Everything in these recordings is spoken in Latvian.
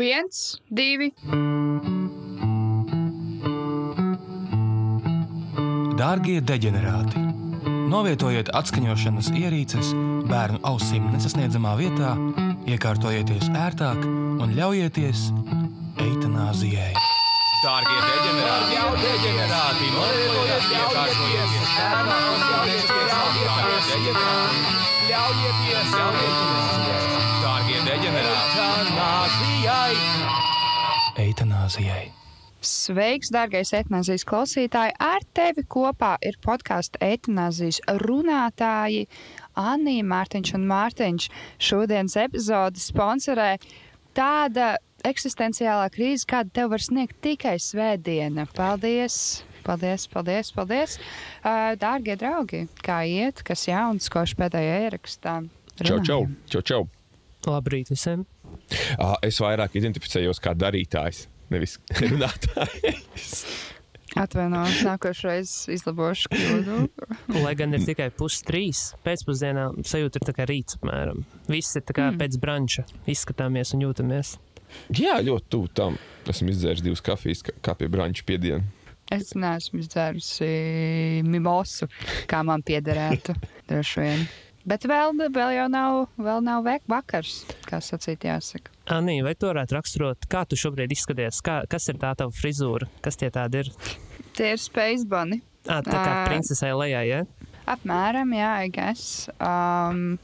Viens, divi. Dārgie deģenerāti! Novietojiet atskaņošanas ierīces bērnu ausīm nesasniedzamā vietā, iekārtojieties ērtāk un ļaujieties eitanāzijai. Dārgie deģenerāti! Jau deģenerāti! Novietojiet iekārtojieties bērnu ausīm nesasniedzamā Eitanāzijai! Sveiks, darbais etnāzijas klausītāji! Ar tevi kopā ir podkāstu etnāzijas runātāji Anija Mārtiņš un Mārtiņš. Šodienas epizode sponsorē tāda eksistenciālā krīze, kāda tev var sniegt tikai svētdiena. Paldies! Paldies, paldies, paldies! Uh, dārgie draugi, kā iet, kas jauns, koši pēdējā ierakstā? Čau, čau, runājam? čau, čau. Labrīt visiem! Uh, es vairāk identificējos kā darītājs, nevis runātājs. Atvainojos, nākošais izlabošu kļūdu. Lai gan ir tikai pustrīs pēcpusdienā, sajūta ir tā kā rīts apmēram. Viss ir tā kā Mm. pēc branča. Izskatāmies un jūtamies. Jā, ļoti tuvu tam. Esmu izdzēris divas kafijas, kā, pie branča piediena. Es neesmu izdzērusi mimosu, kā man piederētu. Droši vien. Bet vēl, vēl jau nav, vēl nav vakars, kā sacīt, jāsaka. Anī, vai tu varētu raksturot, kā tu šobrīd izskaties? Kā, kas ir tā tava frizūra? Kas tie tādi ir? Tie ir spacebani. À, tā kā Ā. princesē lejā, ja? Apmēram, jā, I guess. Um,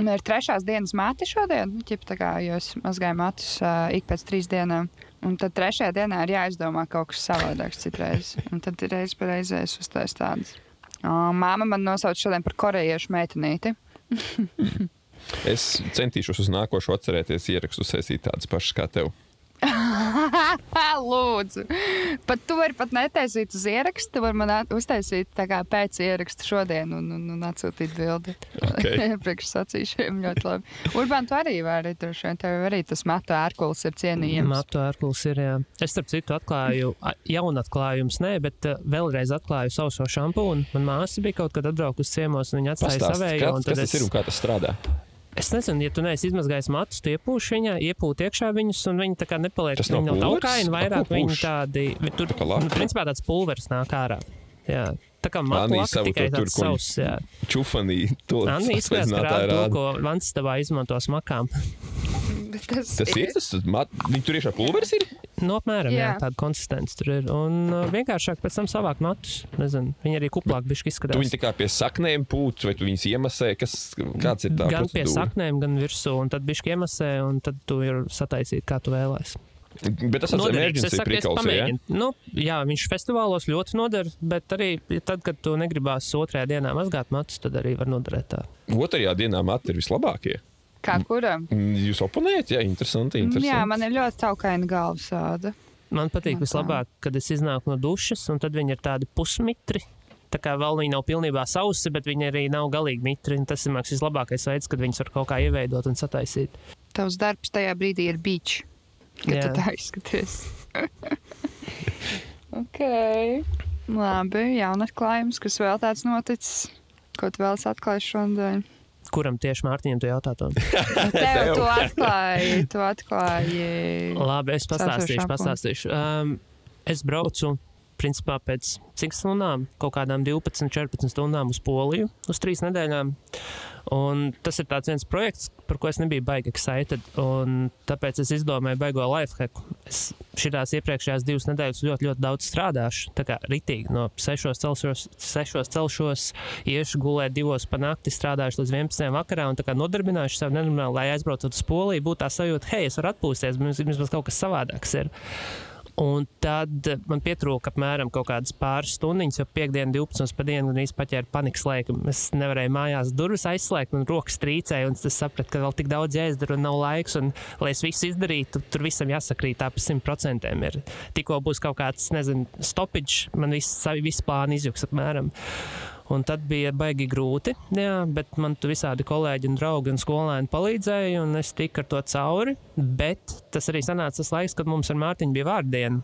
man ir trešās dienas mati šodien, ķip, tā kā, jo es mazgāju matus uh, ik pēc trīs dienām. Un tad trešajā dienā ir jāizdomā kaut kas savādāks citreiz. Un tad ir reiz pa reizē es uztaisu tādas. Māma man nosauca šodien par korejiešu meitenīti. Es centīšos uz nākošo atcerēties ierakstu, uzsēsīt tādas pašas kā tev. Lūdzu, pat tu vari pat netaisīt uz ierakstu. Tu vari man uztaisīt pēc ieraksta šodien un, un, un atsūtīt bildi. Okay. Priekšsacīšiem ļoti labi. Urbān, tu arī vari, droši vien tev arī tas matu ērkulis ir cienījams. Matu ārkulis ir, jā. Es, starp citu, atklāju, jaunu atklājumus, nē, bet vēlreiz atklāju sauso šampūnu. Man māsa bija kaut kad atbraukusi ciemos, un viņa atstāja savējo. kas, un tad kas tas es- ir un kā tas strādā? Es nezinu, ja tu neesi izmazgājis matus, tu iepūši viņā, iepūti iekšā viņus, un viņi tā kā nepaliek. Tas nav taukaini, vairāk ko viņi tādi. vi- Tur, Tā nu, principā tāds pulveris nāk ārā. Jā. Tā kā savu tikai to tur, savs. Čufanī, to Anni izskatās, ka rāda to, ko Vantstabā izmanto smakām. Tas, Tas ir tas, mat, viņi tur iekšā pulveris ir? No apmēram, jā, Jā. tāda konsistence tur ir. Un uh, vienkāršāk pēc tam savākt matus. Nezinu, viņi arī kuplāk bišķi Tu izskatās. viņi tā kā pie saknēm pūc, vai tu viņus iemasē? Kas, kāds ir tā gan pie procedūra? saknēm, gan virsū, un tad bišķi iemasē, un tad tu ir sataisīt, kā tu vēlēsies. Bet tas ir emergency prikals, ja? Nu, jā, viņš festivālos ļoti noder, bet arī tad, kad tu negribās otrajā dienā mazgāt matus, tad arī var noderēt tā. Otrajā dienā mati ir vislabākie. Kā kuram? Jūs oponējat, jā, interesanti. interesanti. Jā, man ir ļoti taukaina galvasāda. Man patīk Man tā. vislabāk, kad es iznāku no dušas, un tad viņi ir tādi pusmitri. Tā kā vēl viņi nav pilnībā sausi, bet viņi arī nav galīgi mitri. un Tas ir mans vislabākais veids, kad viņus var kaut kā ieveidot un sataisīt. Tavs darbs tajā brīdī ir beach. Kad Jā. tu tā izskaties. ok. Labi, jaunatklājums, kas vēl tāds noticis. Ko tu vēl esi atklājis šodien? Kuram tieši Mārtiņam tu jautā to? Tev tu atklāji, tu atklāji. Labi, es pastāstīšu, pastāstīšu. Um, es braucu, principā, pēc cik stundām, kaut kādām 12, 14 stundām uz Poliju, uz trīs nedēļām. Un tas ir viens projekts, par ko es nebiju baigi excited, tāpēc es izdomāju baigo lifehacku. Es šitās iepriekšējās divas nedēļas ļoti, ļoti daudz strādāšu. Tā kā ritīgi no 6 celšos, 6 celšos, iešu gulēt divos pa nakti, strādāšu līdz 11 vakarā un nodarbināšu sev nenormāli, lai aizbraucot uz Poliju, būtu tā sajūta, hei, es varu atpūsties, mums vismaz kaut kas savādāks ir. Un tad man pietrūka apmēram kādas pāris stundas, jo piekdienā 12. pa dienu gandrīz paķēra panikas laiku. Es nevarēju mājās durvis aizslēgt, un rokas trīcēja. un Es sapratu, ka vēl tik daudz jāizdara un nav laiks. Un, lai es visu izdarītu, tur visam jāsakrīt tā pa simt procentiem. Tikko būs kaut kāds, nezinu, stopiņš, man viss, viss plāni izjūgs apmēram. Un tad bija baigi grūti, jā, bet man tur visādi kolēģi, un draugi un skolēni palīdzēja, un es tiku ar to cauri. Bet tas arī sanāca tas laiks, kad mums ar Mārtiņu bija vārdiena.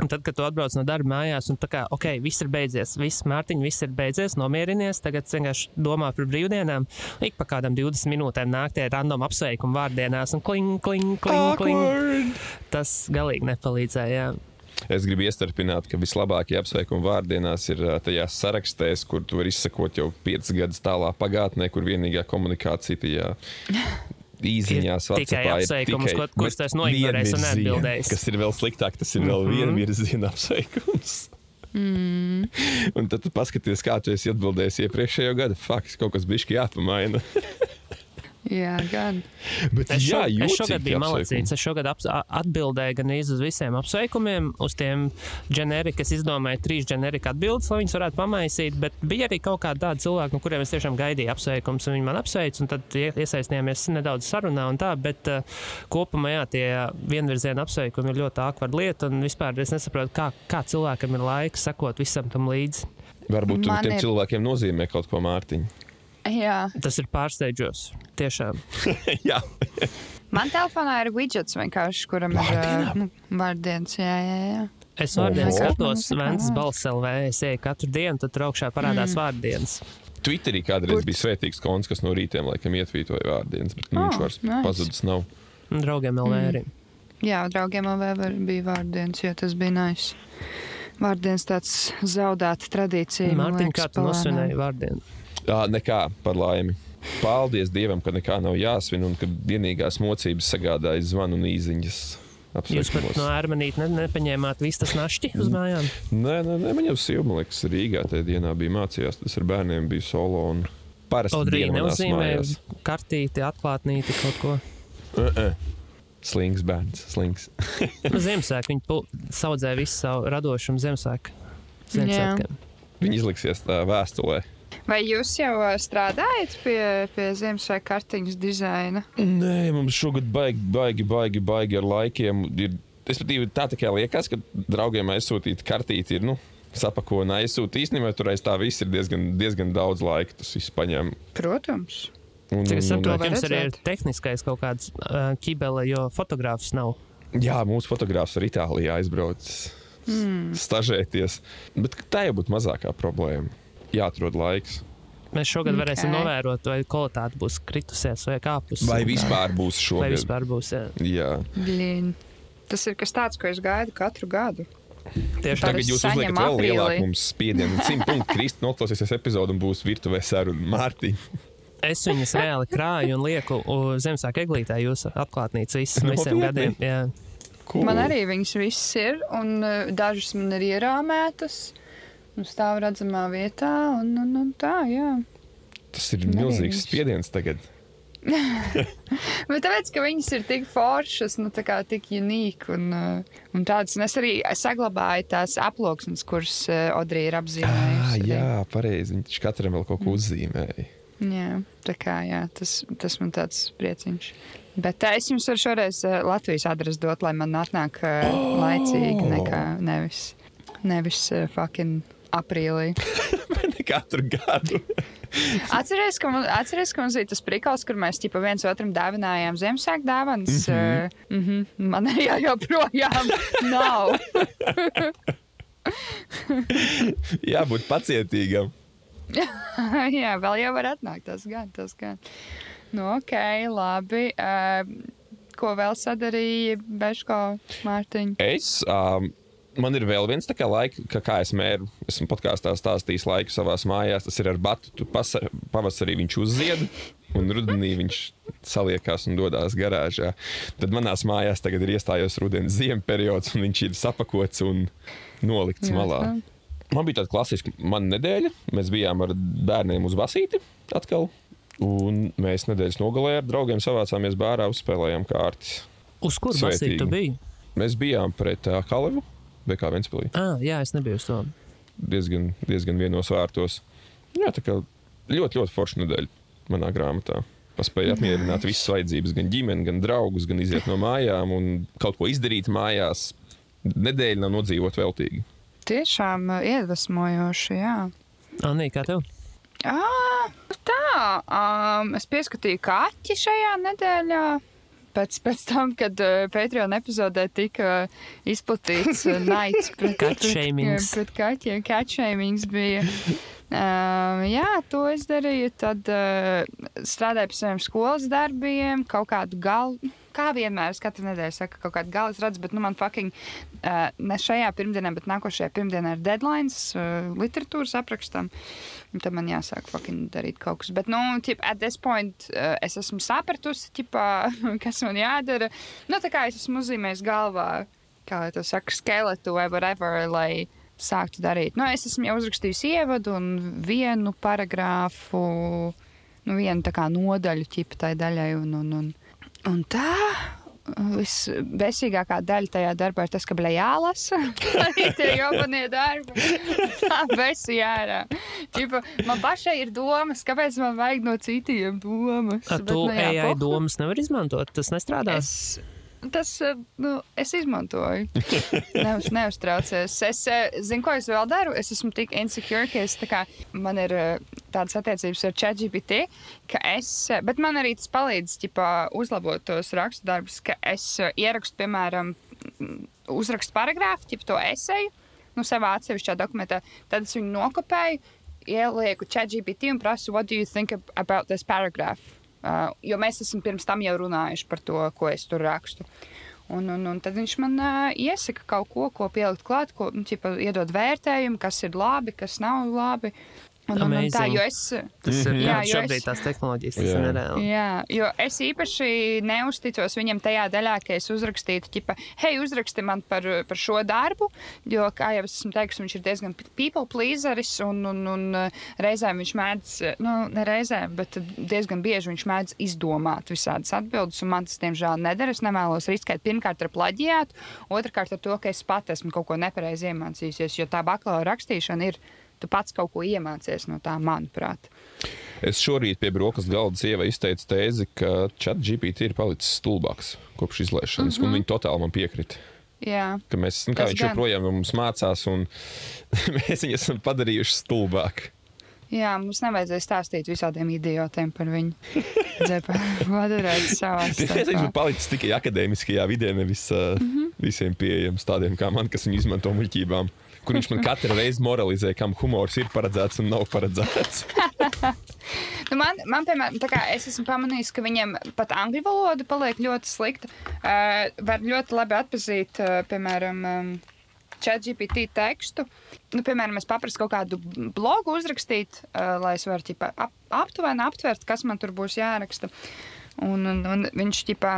Un tad, kad tu atbrauc no darba mājās, un tā kā, ok, viss ir beidzies, viss, Mārtiņ, viss ir beidzies, nomierinies, tagad vienkārši domā par brīvdienām. Ik pa kādam 20 minūtēm nāk tie random apsveikumi vārdienās, un kling, kling, kling, kling. Tas galīgi nepalīdzēja. Jā. Es gribu iestarpināt, ka vislabākie apsveikumi vārdienās ir tajās sarakstēs, kur tu vari izsekot jau piecas gadus tālā pagātnē, kur vienīgā komunikācija tajā īsiņās tikai apsveikums, ko- kurus tu esi noignorējis un neatbildējis. Kas ir vēl sliktāk, tas ir vēl Mhm. vienvirziena apsveikums. Mm. Un tad tu paskaties, kā tu esi atbildējis iepriekšējo gadu. Fakts, kaut kas bija jāpamaina. Jā, gan. Bet, Es, šo, jā, es šogad biju malacīts. Es šogad aps, a- atbildēju gan uz visiem apsveikumiem, uz tiem ģenerikas. Es izdomāju trīs ģenerika atbildes, lai viņas varētu pamaisīt. Bet bija arī kaut kādi tādi cilvēki, no kuriem es tiešām gaidīju apsveikumus, un viņi man apsveic. un Tad ie- iesaistījāmies nedaudz sarunā un tā. Bet uh, kopumā jā, tie vienvirziena apsveikumi ir ļoti ākvara lieta. Un vispār es nesaprotu, kā, kā cilvēkam ir laiks sekot visam tam līdzi. Varbūt tu Man tiem ir- cilvēkiem nozīmē kaut ko mārtiņu. Jā. Tas ir pārsteidzoši. Tiešām. jā, Man telefonā ir widgets vienkārši, kuram Vārdienā? ir nu, vārdienas. Jā, jā, jā. Es vārdienas Oho. skatos, sakā, balss LV. Es eju katru dienu, tad tur augšā parādās mm. vārdienas. Twitterī kādreiz bija svētīgs konts, kas no rītiem laikam ietvītoja vārdienas, bet nu, Oh, viņš vairs nice. pazudis nav. Un draugiem LV arī. Jā, draugiem LV bija vārdienas, jo tas bija nice. Vārdienas tāds zaudēta tradīcija. Mārtiņ, kā tu nosvinēji vārdienu? Jā, nekā par laimi. Paldies Dievam, ka nekā nav jāsvin un ka vienīgās mocības sagādājas zvanu un īziņas. Jūs pat no ārmenītes ne, nepaņēmāt vistas našķi uz mājām. Nē, nē, nē, man jau sieva, man liekas, Rīgā tajā dienā bija mācījās. Tas ar bērniem bija solo un parasti neuzzīmē mājās. kartīti, atklātnīti kaut ko. Uh -uh. Slings bērns, slings. Nu, Ziemassvētku viņi saudzēja visu savu radošumu Ziemassvētku. Viņi izliksies tā vēstulē. Vai jūs jau strādājat pie, pie Ziemassvētku kartiņas dizaina? Nē, mums šogad baigi, baigi, baigi, baigi ar laikiem. Ir, respektīvi, tā tikai liekas, ka draugiem aizsūtīt kartīti ir. Nu, Sapako un aizsūtīt. Īstenībā tur aiz tā viss ir diezgan, diezgan daudz laika. Tas viss paņem. Protams. Un, Cik es un, un, saprotu, jums arī ir tehniskais kaut kāds uh, ķibele, jo fotogrāfs nav. jā, mūsu fotogrāfs ar Itālijā aizbraucis mm. stažēties. Bet tā jau būtu mazākā problēma. Jāatrod laiks. Mēs šogad Ok. varēsim novērot, vai kvalitāte būs kritusies vai kāpus. Vai vispār būs Vai šogad? vispār būs, jā. Jā. Blin. Tas ir kas tāds, ko es gaidu katru gadu. Tieši. Tagad jūs uzliekat vēl lielāku mums spiedienu. Simt punktu krist noklausīsies epizodu un būs virtuvē saruna Mārtiņa. Es viņas reāli krāju un lieku Ziemassvētku eglītē jūsu atklātnīcas visiem, Nopietni? gadiem. Jā. Cool. Man arī viņas visas ir, un uh, dažas man ir ierāmētas. Un stāv redzamā vietā, un, un, un tā, jā. Tas ir Arī milzīgs spiediens tagad. Bet tāpēc, ka viņas ir tik foršas, nu, tā kā tik unikālas un, uh, un tādas, un es arī saglabāju tās aploksnes, kuras uh, Odrija ir Ah, apzīmējusi. arī. jā, pareizi. Viņš katram vēl kaut ko uzzīmēja. jā, tā kā jā, tas, tas man tāds prieciņš. Bet uh, es jums varu šoreiz uh, Latvijas adresi dot, lai man atnāk uh, Oh! laicīgi, nekā nevis, nevis uh, fucking aprīlī. Katru gadu. Atceries, ka, man, atceries, ka mums bija tas prikals, kur mēs ķipa viens otram dāvinājām Ziemassvētku dāvanas. Mm -hmm. uh, mm -hmm. Man arī joprojām nav. Jābūt pacietīgam. Jā, vēl jau var atnākt. Tas gan, tas gan. Nu, ok, labi. Uh, ko vēl sadarīja Beško Mārtiņa? Es, um, man ir vēl viens tā kā laika, ka, kā es mēru, esmu podkāstā stāstījis laiku savās mājās. Tas ir ar batu. Tu pasa- Pavasarī viņš uzzied, un rudenī viņš saliekās un dodas garāžā. Tad manās mājās tagad ir iestājies rudens ziemas periods, un viņš ir sapakots un nolikts Jā, malā. tā. Man bija tāda klasiska mana nedēļa. Mēs bijām ar bērniem uz Vasīti atkal. Un mēs nedēļas nogalē ar draugiem savācāmies bārā, uzspēlējām kārtas. Uz kur Svētīgi. basīt tu biji? Mēs bijām pret uh, Kalevu, BK Ventspilī. Ah, jā, es nebiju uz to. Diezgan, diezgan vienos vārtos. Jā, tā kā ļoti, ļoti forša nedēļa manā grāmatā. Paspēja apmierināt visas vajadzības, gan ģimeni, gan draugus, gan iziet no mājām un kaut ko izdarīt mājās. Nedēļa nav nodzīvot veltīgi. Tiešām iedvesmojoši, jā. Anī, kā tev? À, tā, um, es pieskatīju kaķi šajā nedēļā. Pēc, pēc tam, kad uh, Patreon epizodē tika izplatīts uh, naids pret, shamings. pret kaķiem, cat shamings bija. Uh, jā, to es darīju. Tad uh, strādāju pie saviem skolas darbiem, kaut kādu galu. Kā vienmēr, es katru nedēļu saku, kaut kādu galu es redzu, bet nu, man fucking uh, ne šajā pirmdienā, bet nākošajā pirmdienā ir deadlines uh, literatūras aprakstam. Un Tad man jāsāk fucking darīt kaut kas. Bet, nu, tip, at this point, uh, es esmu sapratusi, ķipā, kas man jādara. Nu, tā kā es esmu uzzīmējis galvā, kā to saka, skeletu vai whatever, lai sāktu darīt. Nu, es esmu jau uzrakstījusi ievadu un vienu paragrāfu, nu, vienu tā kā nodaļu ķipa tai daļai. Un, un, un, un tā. Visbēsīgākā daļa tajā darbā ir tas, ka bija jālasa arī tie jobanie darbi. Tā besija ārā. Čipa, man pašai ir domas, kāpēc man vajag no citiem domas. Bet, to nu, AI pohu. domas nevar izmantot. Tas nestrādā. Es, tas, eh, nu, es izmantoju. Neuz, neuztraucies. Es eh, zinu, ko es vēl daru. Es esmu tik insecure, ka es, kā, man ir eh, tādas attiecības ar ChatGPT, ka es, bet man arī tas palīdz ķipā, uzlabot tos rakstu darbus, ka es ierakstu, piemēram, uzrakstu paragrāfu, ķip to eseju, nu, savā atsevišķā dokumentā. Tad es viņu nokopēju, ielieku ChatGPT un prasu, what do you think ab- about this paragraph? Uh, jo mēs esam pirms tam jau runājuši par to, ko es tur rakstu. Un, un, un tad viņš man uh, iesaka kaut ko, ko pielikt klāt, ko nu, ķipa, iedod vērtējumu, kas ir labi, kas nav labi. Un, un, un tā, Amazing. jo es, Tas ir Jā, jā, jo šobrīd es- tās tehnoloģijas, tas Jā. ir nereāli. jā, jo es īpaši neusticos viņam tajā daļā, ka es uzrakstītu, ķipa, hei, uzraksti man par, par šo darbu, jo, kā jau es esmu teikusi, viņš ir diezgan people pleaseris, un, un, un uh, reizēm viņš mēdz, uh, nu, ne reizēm, bet diezgan bieži viņš mēdz izdomāt visādas atbildes, un man tas, diemžēl, nedara. Es nevēlos riskēt pirmkārt ar plaģiātu, otrkārt ar to, ka es pat esmu kaut ko nepareizi iemācījusies, jo tā bakalaura rakstīšana ir. Tu pats kaut ko iemācies no tā, manuprāt. Es šorīt pie brokastu galda sieva izteicu tēzi, ka chat GPT ir palicis stulbāks kopš izlaišanas, mm -hmm. un viņi totāli man piekrita. Jā, Ka mēs, nu, kā viņš gan. joprojām mums mācās, un mēs viņu esam padarījuši stulbāku. Jā mums nevajadzēja stāstīt visādiem idiotiem par viņu. Padarīt savā Tas viņš starpā. ir palicis tikai akadēmiskajā vidē, nevis uh, mm -hmm. visiem pieejams tādiem kā man, kas viņu izmanto muļķībām. Kur viņš man katru reizi moralizē, kam humors ir paredzēts un nav paredzēts. Nu, man, man, piemēram, kā es esmu pamanījis, ka viņiem pat angļu valoda paliek ļoti slikta. Uh, var ļoti labi atpazīt, uh, piemēram, um, ChatGPT tekstu. Nu, piemēram, es paprasu kaut kādu blogu uzrakstīt, uh, lai es ķipa, ap, aptuveni aptvert, kas man tur būs jāraksta. Un, un, un viņš ķipā,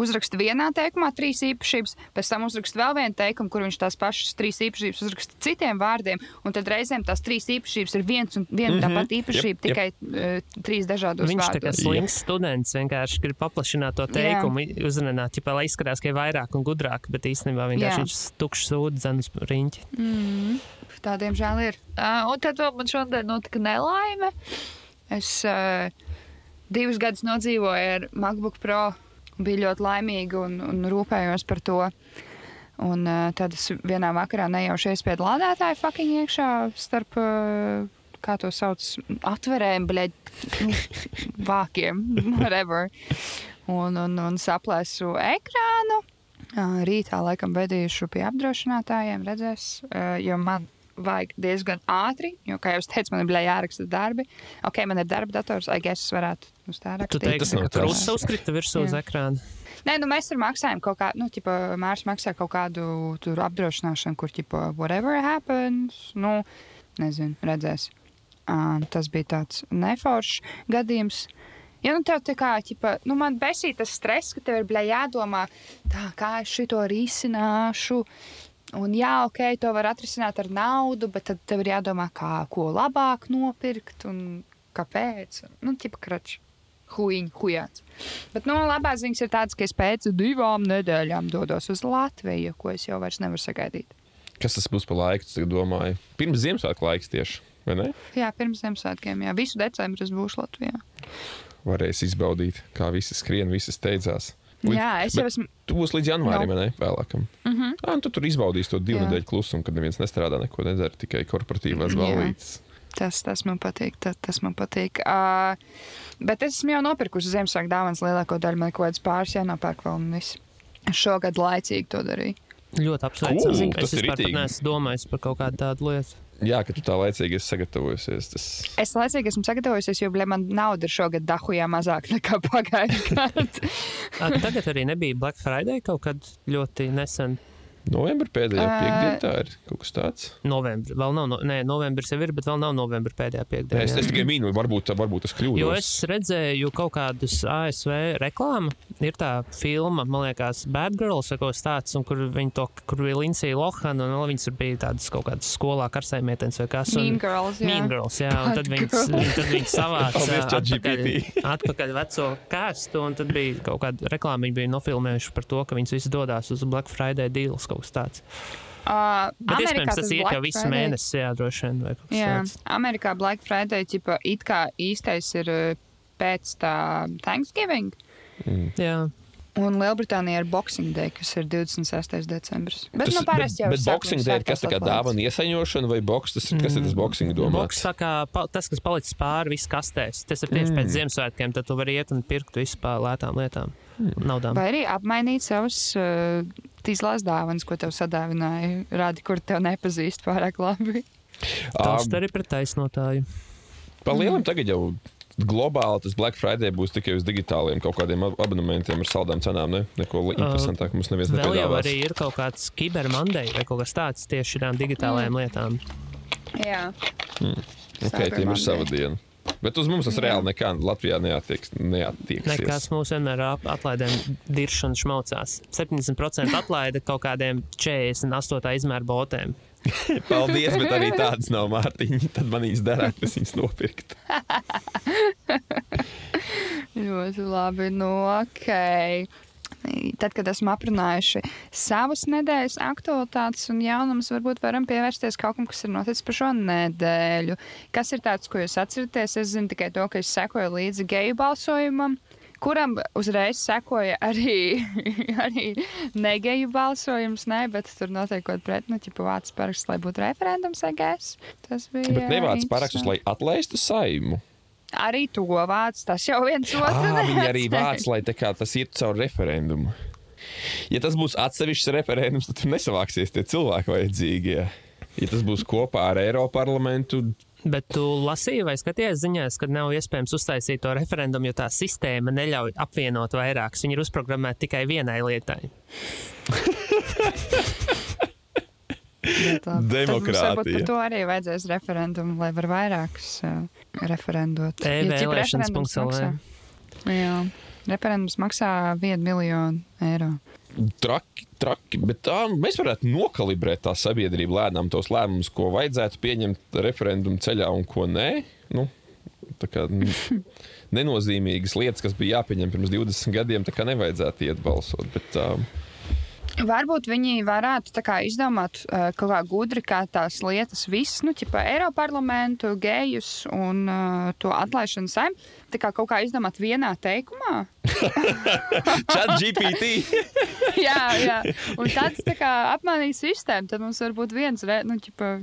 uzraksta vienā teikumā trīs īpašības, pēc tam uzraksta vēl vienu teikumu, kur viņš tās pašas trīs īpašības uzraksta citiem vārdiem. Un tad reizēm tās trīs īpašības ir viens un viena mm -hmm. tā pati īpašība, Jep, jep. tikai uh, trīs dažādos Viņš tā kā vārdos. slinks students vienkārši grib paplašināt to teikumu, uzrunāt, ķipā, lai izskatās, ka ir vairāk un gudrāk, bet īstenībā vienkārši Jā. viņš tukšs uz riņķi. Tā, diemžēl, ir. Uh, un tad vēl man šodien notika nelaime. Es uh, divus gadus nodzīvoju ar MacBook Pro. Biju ļoti laimīga un, un rūpējos par to. Un uh, tad es vienā vakarā nejauši iespēju lādētāju fucking iekšā starp, uh, kā to sauc, atverēm, nu, vākiem, whatever. Un, un, un saplēsu ekrānu. Uh, Rītā laikam vedīšu pie apdrošinātājiem, redzēs, jo man vajag diezgan ātri, jo, kā jau teicu, man ir bija jāraksta darbi. Ok, man ir darba dators, ai, es varētu uz tā Tu rakstīt. teiksi, nav ka tas. krusta uzkrita virsū uz ekrāna. Nē, nu mēs tur maksājam kaut kādu, nu, tipā, Mārs maksā kaut kādu tur apdrošināšanu, kur, tipā, whatever happens, nu, nezinu, redzēs. Uh, tas bija tāds neforšs gadījums. Ja nu tev tā kā, ķipa, nu man besī tas stress, ka tev ir, jādomā, tā, kā es šito risināšu. Un jā, ok, to var atrisināt ar naudu, bet tad tev ir jādomā, kā, ko labāk nopirkt un kāpēc. Nu, tipa kračs. Huīņš, hujāts. Bet, nu, labā ziņas ir tādas, ka es pēc divām nedēļām dodos uz Latviju, ko es jau vairs nevaru sagaidīt. Kas tas būs par laiku? Tagad domāju, pirms Ziemassvētku laiks tieši. vai ne? Jā, pirms Ziemassvētkiem, jā, visu decembrī es būšu Latvijā. Varēs izbaudīt, kā visi skrien, visi steidzās. Jā, es jau esmu. Tu būsi līdz janvārim, No. ne? Vēlākam. Uh -huh. Ah, tu tur izbaudīsi to divu nedēļu klusumu, kad neviens nestrādā, neko nedara, tikai korporatīvās balītes. Tas, tas man patīk. Tas, tas man patīk. Uh, bet es esmu jau nopirkusi Ziemassvētku dāvanas lielāko daļu. Man kaut kāds pāris jānopērk vēl un viss. Šogad laicīgi to darīju. Ļoti apsveicami. Cool, es tas ir vispār neesmu domājis par kaut kādu tādu lietu. Jā, ka tu tā laicīgi esi sagatavojusies. Tas... Es laicīgi esmu sagatavojusies, jo man nauda ir šogad dahujā mazāk nekā pagājušajā gadā. Tagad arī nebija Black Friday kaut kad ļoti nesen. Novembrī pēdējā Ā. piekdienā tā ir kaut kas tāds. Novembrī. Vēl nav, no, nē, novembris jau ir, bet vēl nav novembris pēdējā piekdienā. Es, es tikai mīnu, varbūt, varbūt es kļūdos. Jo es redzēju kaut kādus ASV reklāmu. Ir tā filma, man liekas, Bad Girls, kaut tāds, un kur viņi to, kur bija Lindsay Lohan, un viņas tur bija tādas kaut kādas skolā karsējumietenes vai kas. un- Mean Girls. Jā. Mean Girls, jā, un tad viņas, tad viņas savāca atpakaļ, atpakaļ veco kāstu, un tad bija kaut kāda reklāma, viņi bija nofilmējuši par to, ka viņas visi dodas uz Black Friday deals kaut kas tāds. Uh, Bet Amerikā iespējams, tas Black jau visu Friday- mēnesi, jā, droši vien. Jā, tāds. Amerikā Black Friday ķipa, it kā īstais ir uh, pēc tā Thanksgiving. Jā. Un Lielbritānijā ir Boxing Day, kas ir 26. decembris. Bet, Tas, nu, parasti jau bet, bet ir boxing day ir kas tā kā dāvana iesaņošana vai boks? Tas ir, kas ir tas boxing Boks domāts? saka, pa, tas, kas palicis pāri visas kastēs, tas ir tieši mm. pēc Ziemassvētkiem. Tad tu vari iet un pirkt visu par lētām lietām, naudām. Vai arī apmainīt savus uh, tīslās dāvanas, ko tev sadāvināja, rādi, kur tev nepazīst pārāk labi. Tas arī pret taisnotāju. Pa lielam tagad jau globāli tas Black Friday būs tikai uz digitāliem kaut kādiem ab- abonementiem ar saldām cenām. Ne? Neko li- interesantāk mums neviens Vēl jau nepiedāvās. arī ir kaut kāds kibermandei vai kaut kas tāds tieši šīm digitālajām lietām. Jā, Ok, tiem ir sava diena. Bet uz mums tas reāli nekā Latvijā neatieks. neatieksies. Nekas mūs vienmēr atlaidēm diršana šmaucās. 70% atlaide kaut kādiem 48 izmēru botēm. Paldies, bet arī tādas nav Mārtiņa. Tad man īsti derētu, es viņas nopirkt. Ļoti labi. Nu, ok. Tad, kad esam aprunājuši savas nedēļas aktualitātes un jaunumus, varbūt varam pievērsties kaut kam, kas ir noticis par šo nedēļu. Kas ir tāds, ko jūs atceraties? Es zinu tikai to, ka es sekoju līdzi geju balsojumam. Kuram uzreiz sekoja arī, arī negeju balsojums, ne, bet tur kāda pret, nu, ķipa vācis paraksts, lai būtu referendums, guess. Tas bija. Bet nevāc interesanti. parakstus, lai atlaistu saimu. Arī to vāc, tas jau viens otru. Ah, viņi arī vāc, lai tā kā tas iet caur referendumu. Ja tas būs atsevišķs referendums, tad tur nesavāksies tie cilvēki vajadzīgie. Ja tas būs kopā ar Eiroparlamentu, Bet tu lasīji vai skaties ziņās, ka nav iespējams uztaisīt to referendumu, jo tā sistēma neļauj apvienot vairākus. Viņi ir uzprogrammēti tikai vienai lietai. Bet, labi. Tad mums Demokrātija. to arī vajadzēs referendumu, lai var vairākus uh, referendot. E Jo, ķip, E-vēlēšanas referendums punkts LV. maksā- Jā, referendums maksā 1 miljonu eiro. traki, traki, bet tā mēs varētu nokalibrēt tā sabiedrību lēnām tos lēmumus, ko vajadzētu pieņemt referendumu ceļā un ko nē. Nu, tā kā nenozīmīgas lietas, kas bija jāpieņem pirms 20 gadiem, tā kā nevajadzētu iet balsot. Bet, uh, Varbūt viņi varētu kā, izdomāt uh, kaut kā gudri, kā tās lietas, visas, nu, tipā Eiroparlamentu, gejus un uh, to atlaišanu saim, tā kā kaut kā izdomāt vienā teikumā. Chat GPT! jā, jā. Un tāds tā kā apmainīt sistēmu, tad mums var būt viens, re, nu, ķipa,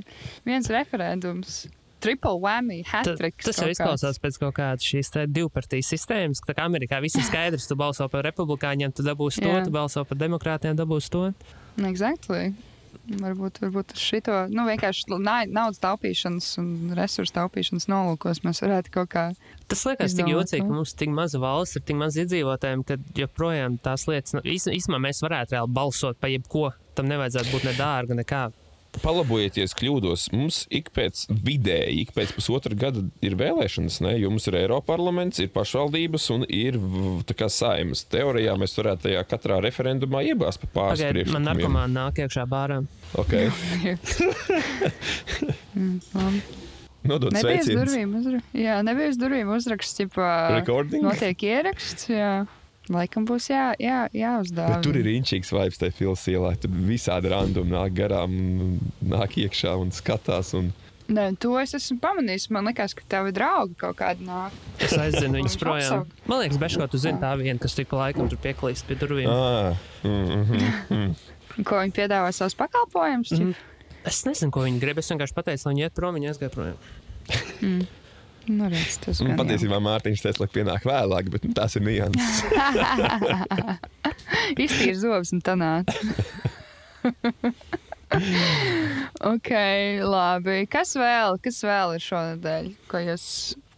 viens referendums. Triple whammy, Ta, hat-trick. tas jau izklausās pēc kaut kādas šīs divpartijas sistēmas. ka Amerikā viss ir skaidrs, tu balso par republikāņiem, tu dabūsi to, tu balso par demokrātiem, dabūsi to. Exactly. Varbūt, varbūt šito, nu, vienkārši naudas taupīšanas un resursu taupīšanas nolūkos mēs varētu kaut kā. Tas liekas tik jocīgi, nu. ka mums ir tik maza valsts, ir tik maz iedzīvotājiem, ka joprojām tās lietas, nu, īs- īstenībā mēs varētu reāli balsot par jebko. Tam nevajadzētu būt ne dārga, nekā. Palabojieties, kļūdos. Mums ik pēc vidēji, ik pēc pusotra gada ir vēlēšanas, ne? jo mums ir Eiroparlaments, ir pašvaldības un ir v- tā kā saimas. Teorijā mēs varētu tajā katrā referendumā iebāzt pa pāris Pagaidiet, man priekšlikumiem. narkomāni nāk iekšā bārā. Okay. Nodot Nebija uz sveicienus. durvīm, uzra... jā, nebija uz durvīm uzraksts, tipā Recording? notiek ieraksts, jā. Laikam būs jā, jā, jāuzdāvina. Bet tur ir inčīgs vibes tajā filas ielā. Tur visādi randumi nāk garām, nāk iekšā un skatās. Un... Nē, to es esmu pamanījis. Man liekas, ka tavi draugi kaut kādi nāk. Es aizdzinu viņus projām. Man liekas, Beško, tu zini tā viena, kas tik laikam tur pieklīst pie durvīm. Ah, mm, mm, mm. Ko viņi piedāvā savus pakalpojumus. Mhm. Mm. Es nezinu, ko viņi grib. Es vienkārši pateicu, lai viņi iet prom, viņi aizgāja projām. Mm. Nu, redz, jau. patiesībā Mārtiņš teica, ka pienāk vēlāk, bet nu, tās ir nianses. Iztīri zobus un tā nāc. ok, labi. Kas vēl, kas vēl ir šonadēļ? Ko jūs,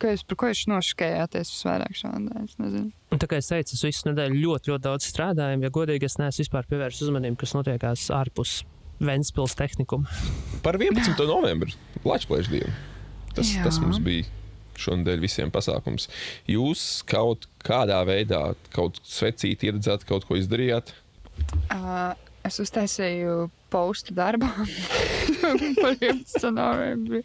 ko jūs, par ko jūs noškējāties visvairāk šonadēļ? Es nezinu. Un tā kā es teicu, es visu nedēļu ļoti, ļoti daudz strādāju. Ja godīgi, es neesmu vispār pievērsis uzmanību, kas notiekās ārpus Ventspils tehnikuma. Par 11. novembri Latvijas dienu. Tas, Jā. tas mums bija šonadēļ visiem pasākums. Jūs kaut kādā veidā, kaut svecīt, iedzēt, kaut ko izdarījāt. Uh, es uztaisīju postu darbā par 11. novembri.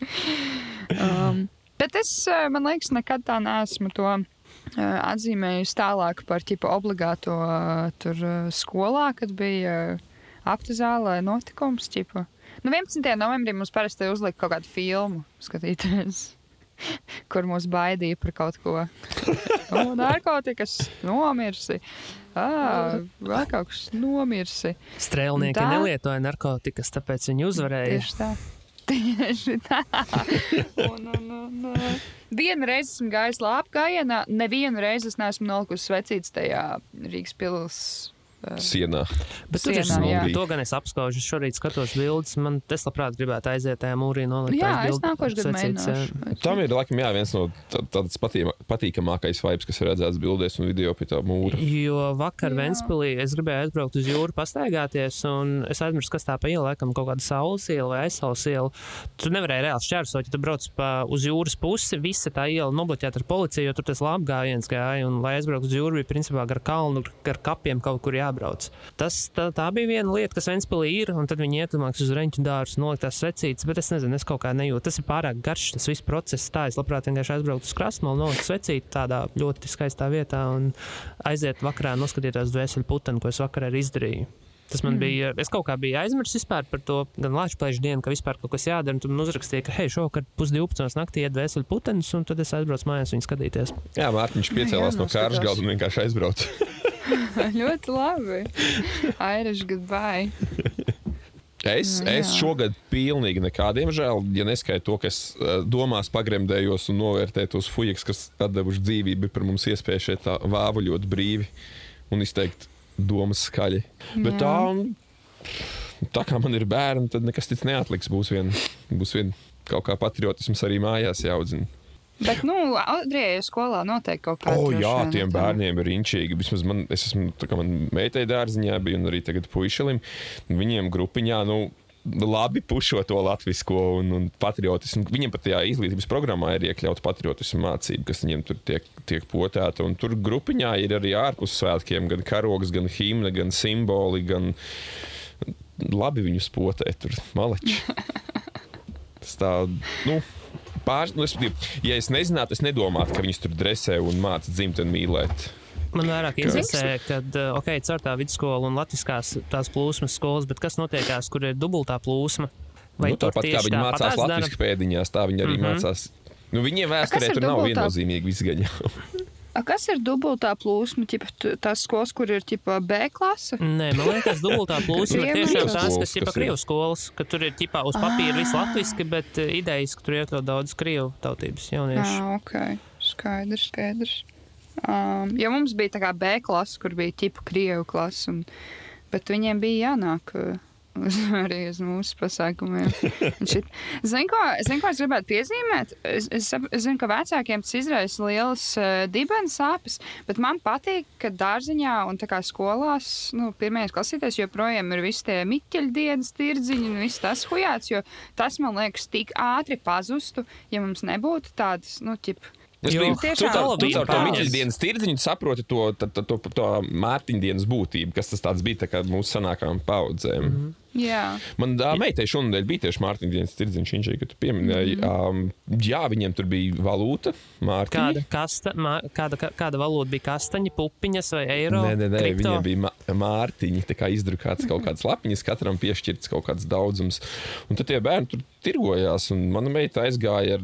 Um, bet es, uh, man liekas, nekad tā neesmu to uh, atzīmējusi tālāk par tipu obligāto uh, tur skolā, kad bija aptuzālē notikums. Ķipa. Nu, 11. novembrī mums parasti uzlika kaut kādu filmu skatīties. Kur mūs baidīja par kaut ko. O, narkotikas nomirsi. Ah, vēl kaut kas nomirsi. Strēlnieki Tā? nelietoja narkotikas, tāpēc viņi uzvarēja. Tieši tā. Tieši tā. Un, un, un, uh, vienu reizi esmu gājis lāpu gājienā, nevienu reizi es neesmu nolikusi svecītas tajā Rīgas pilsētā. Sienā. Bet tur ir Sienā, jā. smagi. To gan es apskaužu. Es šorīt skatos bildes. Man tas labprāt gribētu aiziet tajā mūrī nolikt. Jā, es nākošu gadu jā. mēģināšu. Tam ir laikam jā, viens no tā- tāds patīma- patīkamākais vibes, kas ir redzēts bildēs un video pie tā mūra. Jo vakar Jā. Ventspīlī es gribēju aizbraukt uz jūru, pastaigāties, un es aizmirsu, kas tā pa ielu, laikam, kaut kāda saules iela vai aizsaules iela. Tu nevarēji reāli šķērsot, ja tu brauc pa, uz jūras pusi, visa tā iela nobloķēta ar policiju, jo tur tas labgājiens gāja, un, lai aizbrauktu uz jūru, bija principā gar kalnu, gar kapiem kaut kur jābrauc. Tas, tā, tā bija viena lieta, kas Ventspīlī ir, un tad viņi ietumāks uz reņķu dārstu, nolikt tās svecītes, bet es nezinu, es kaut kā nejūtu. Tas ir pārāk garš, tas viss process. Tā es labprāt vienkārši aizbrauktu uz krastmalu, nolikt svecīti tādā ļoti skaistā vietā un aiziet vakarā noskatīties dvēseli putenu, ko es vakarā arī izdarīju. Tas man mm. bija. Es kaut kā biju aizmirsis vispār par to, gan Latvijas dienu, ka vispār kaut kas jādara. un Tur man uzrakstīja, ka, hei, šovakar pusdivpadsmitos naktī iet dvēseli putenis, un tad es aizbraucu mājās viņu skatīties. Jā, Mārtiņš piecēlās no kārtas galda un vienkārši aizbrauca. Ļoti labi. Irish goodbye. Es, Nu, es šogad pilnīgi nekādiem žēl, ja neskaitu to, kas eh, domās pagremdējos un novērtēju tos fujiks, kas atdevuši dzīvību par mums iespēju šeit tā vāvuļot brīvi un izteikt domas skaļi. Bet tā, tā kā man ir bērni, tad nekas cits neatliks. Būs vien, būs vien kaut kā patriotisms arī mājās jāaudzina. Bet, nu, Adrijai skolā noteikti kaut kāda. O, jā, tiem bērniem ir inčīgi. Vismaz man, es esmu, tā kā man meitai dārziņā bija un arī tagad puišelim. Viņiem grupiņā, nu, labi pušo to latvisko un, un patriotismu. Viņiem pat tajā izglītības programmā ir iekļauta patriotismu mācība, kas viņiem tur tiek, tiek potēta. Un tur grupiņā ir arī ārpus svētkiem gan karogs, gan himna, gan simboli, gan labi viņus potēt tur maleči. Tas tā, nu, pār, nu, es, ja es nezinātu, es nedomātu, ka viņus tur dresē un māca dzimteni mīlēt. Man vairāk interesē, ka, ok, caur tā vidusskola un latviskās tās plūsmas skolas, bet kas notiekās, kur ir dubultā plūsma? Nu, tur tāpat kā viņi tāpatās mācās latviešu pēdiņās, tā viņi arī mm. -hmm. mācās. Nu, viņiem vēsturē tur nav dubultā? viennozīmīgi izgaņa. A, kas ir dubultā plūsma? Ķipa, tu- tās skolas, kur ir ķipa, B klase? Nē, man liekas, dubultā plūsma ir tiešām tās, kas ir krievu skolas, ka tur ir ķipā uz papīra viss latviski, bet eh, idejas, ka tur iekļaut daudz krievu tautības jauniešu. Jā, ok. Skaidrs, skaidrs. Um, jo mums bija tā kā B klase, kur bija ķipa Krievu klase, un, bet viņiem bija jānāk uh, uz, arī uz mūsu pasākumiem. Zini, ko, zini, ko es gribētu piezīmēt? Es, es, es zinu, ka vecākiem tas izraisa lielas uh, dibens sāpes, bet man patīk, ka dārziņā un skolās, nu, pirmajās klasītēs joprojām ir visi tie miķeļdienas tirdziņi un viss tas hujāts, jo tas, man liekas, tik ātri pazustu, ja mums nebūtu tādas, nu, ķip, Es Jo biju caur- tu bija caur to dienas tirdziņu saproti to, to, to, to, to Mārtiņa dienas būtību, kas tas tāds bija tā mūsu senākām paudzēm. Mm -hmm. jā. Man tā meitai šonadēļ bija tieši Mārtiņa dienas tirdziņš, viņš arī, ka tu pieminēji. Mm -hmm. um, jā, viņiem tur bija valūta, Mārtiņa. Kāda, kasta, mā, kāda, kā- kāda valoda bija kastaņa, pupiņas vai eiro? Nē, nē, nē kripto? viņiem bija mārciņi, tā kā izdrukāts kaut kāds lapiņas, katram piešķirts kaut kāds daudzums. Un tad tie bērni tur tirgojās, un mana meita aizgāja ar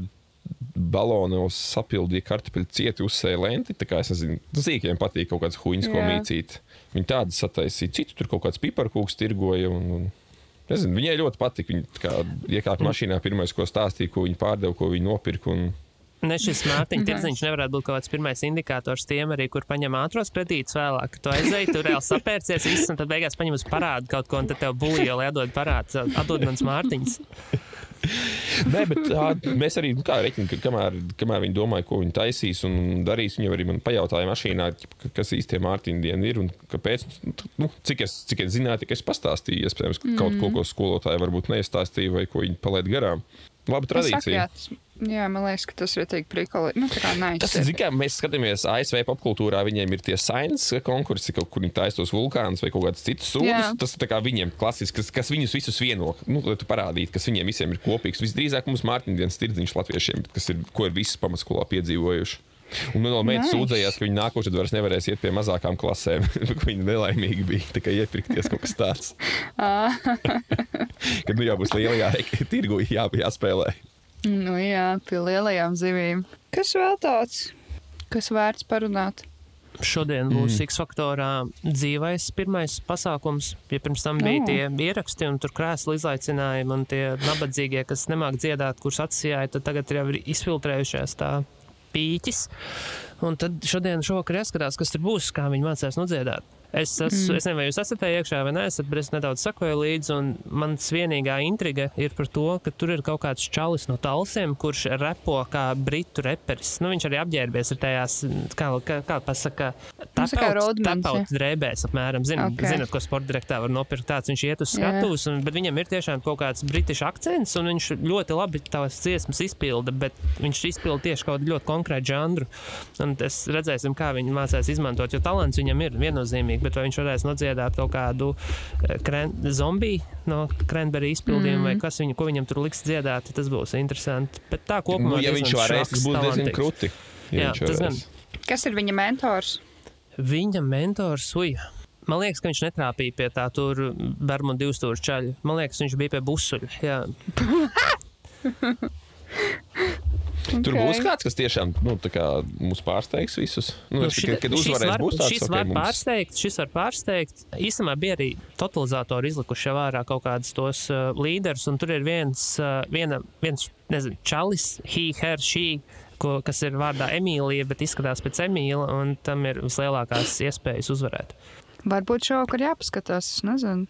balonos, sapildīja kartupeļu cieti, uzsēja lenti. Tā kā es nezinu, zīkiem patīk kaut kāds huīns, ko mīcīt. Viņi tādu sataisīja, citu tur kaut kāds piparkūks tirgoja. Un, un Nezinu, viņai ļoti patika. Viņa kā iekāpa mašīnā, pirmais, ko stāstīja, ko viņa pārdeva, ko viņa nopirka. Un... Ne šis Mārtiņa tirdziņš nevarētu būt kaut kāds pirmais indikators tiem, arī, kur paņem ātros kredītus vēlāk. Tu aizēji, tur reāli sapērcies, viss, un tad beigās paņem uz parādu kaut ko, un tad tev bulīja, lai atdod parādu, atdod mans Mārtiņas. Nē, bet tā, mēs arī nu, reķinām, ka kamēr, kamēr viņi domāja, ko viņi taisīs un darīs, viņi arī man pajautāja mašīnā, kas īstenībā Mārtiņa diena ir un kāpēc. Nu, cik es, cik es zināju, tik es pastāstīju, iespējams, mm. kaut ko, ko skolotāji varbūt neizstāstīja vai ko viņi palaid garām. Laba tradīcija. Jā, man liekas, ka tas ir tik prikoli. Nu, tā kā nice. Tas ir, kā mēs skatāmies ASV popkultūrā, viņiem ir tie science konkursi, kaut kur viņi taisa tos vulkānus vai kaut kādas citas sūdzes. Tas ir viņiem klasisks, kas, kas viņus visus vieno, nu, lai tu parādītu, kas viņiem visiem ir kopīgs. Visdrīzāk mums Mārtiņa dienas tirdziņš latviešiem, kas ir, ko ir visi pamatskolā piedzīvojuši. Un no meitas nice. sūdzējās, ka viņi nākošais vairs nevarēs iet pie mazākām klasēm. viņi nelaimīgi bija tikai iepirkties kaut kas tāds. Kad nu jau būs lielajā tirgu jā, jāspēlē. Nu jā, pie lielajām zivīm. Kas vēl tāds, kas vērts parunāt? Šodien būs mm. X-faktorā dzīvais pirmais pasākums. Ja pirms tam bija oh. tie ieraksti un tur krēslu izaicinājumi un tie nabadzīgie, kas nemāk dziedāt, kurus atsijāja, tad tagad jau ir izfiltrējušies tā pīķis. Un tad šodien šovakar jāskatās, kas tur būs, kā viņi mācās nodziedāt. Es, esmu, mm. es nezinu, vai jūs esat tajā iekšā vai nē, bet es nedaudz sekoju līdzi. Mans vienīgā intriga ir par to, ka tur ir kaut kāds čalis no talsiem, kurš repo kā britu reperis. Nu, viņš arī apģērbies ar tajās, kā, kā, kā pasaka, tāpauts drēbēs, apmēram. Zin, okay. Zinat, ko sporta direktā var nopirkt tāds, viņš iet uz skatuves, un, bet viņam ir tiešām kaut kāds britišs akcents, un viņš ļoti labi tās dziesmas izpilda, bet viņš izpilda tieši kaut kādu ļoti konkrētu žanru. Un es redzēsim, kā viņi mācās izmantot, jo talants viņam ir viennozīmīgi nozīmīgi, bet vai viņš varēs nodziedāt kaut kādu eh, zombiju no Krenberga izpildījuma, mm. vai kas viņu, ko viņam tur liks dziedāt, tas būs interesanti. Bet tā kopumā, nu, ja viņš varēs, tas būs diezgan krūti. Ja Jā, tas gan. Kas ir viņa mentors? Viņa mentors, uja. Man liekas, ka viņš netrāpīja pie tā tur Bermuda divstūra čaļa. Man liekas, viņš bija pie busuļa. Okay. Tur būs kāds, kas tiešām nu, mūs pārsteigs visus. Nu, nu, šit, kad uzvarēs, var, būs tāds, šis okay, var mums... pārsteigt, šis var pārsteigt. Īstenībā bija arī totalizatori izlikuši vērā kaut kādus tos uh, līderus, un tur ir viens, uh, viena, viens nezinu, čalis, he, her, she. Ko, kas ir vārdā Emīlija, bet izskatās pēc Emīla, un tam ir vislielākās iespējas uzvarēt. Varbūt šovakar jāpaskatās, es nezinu.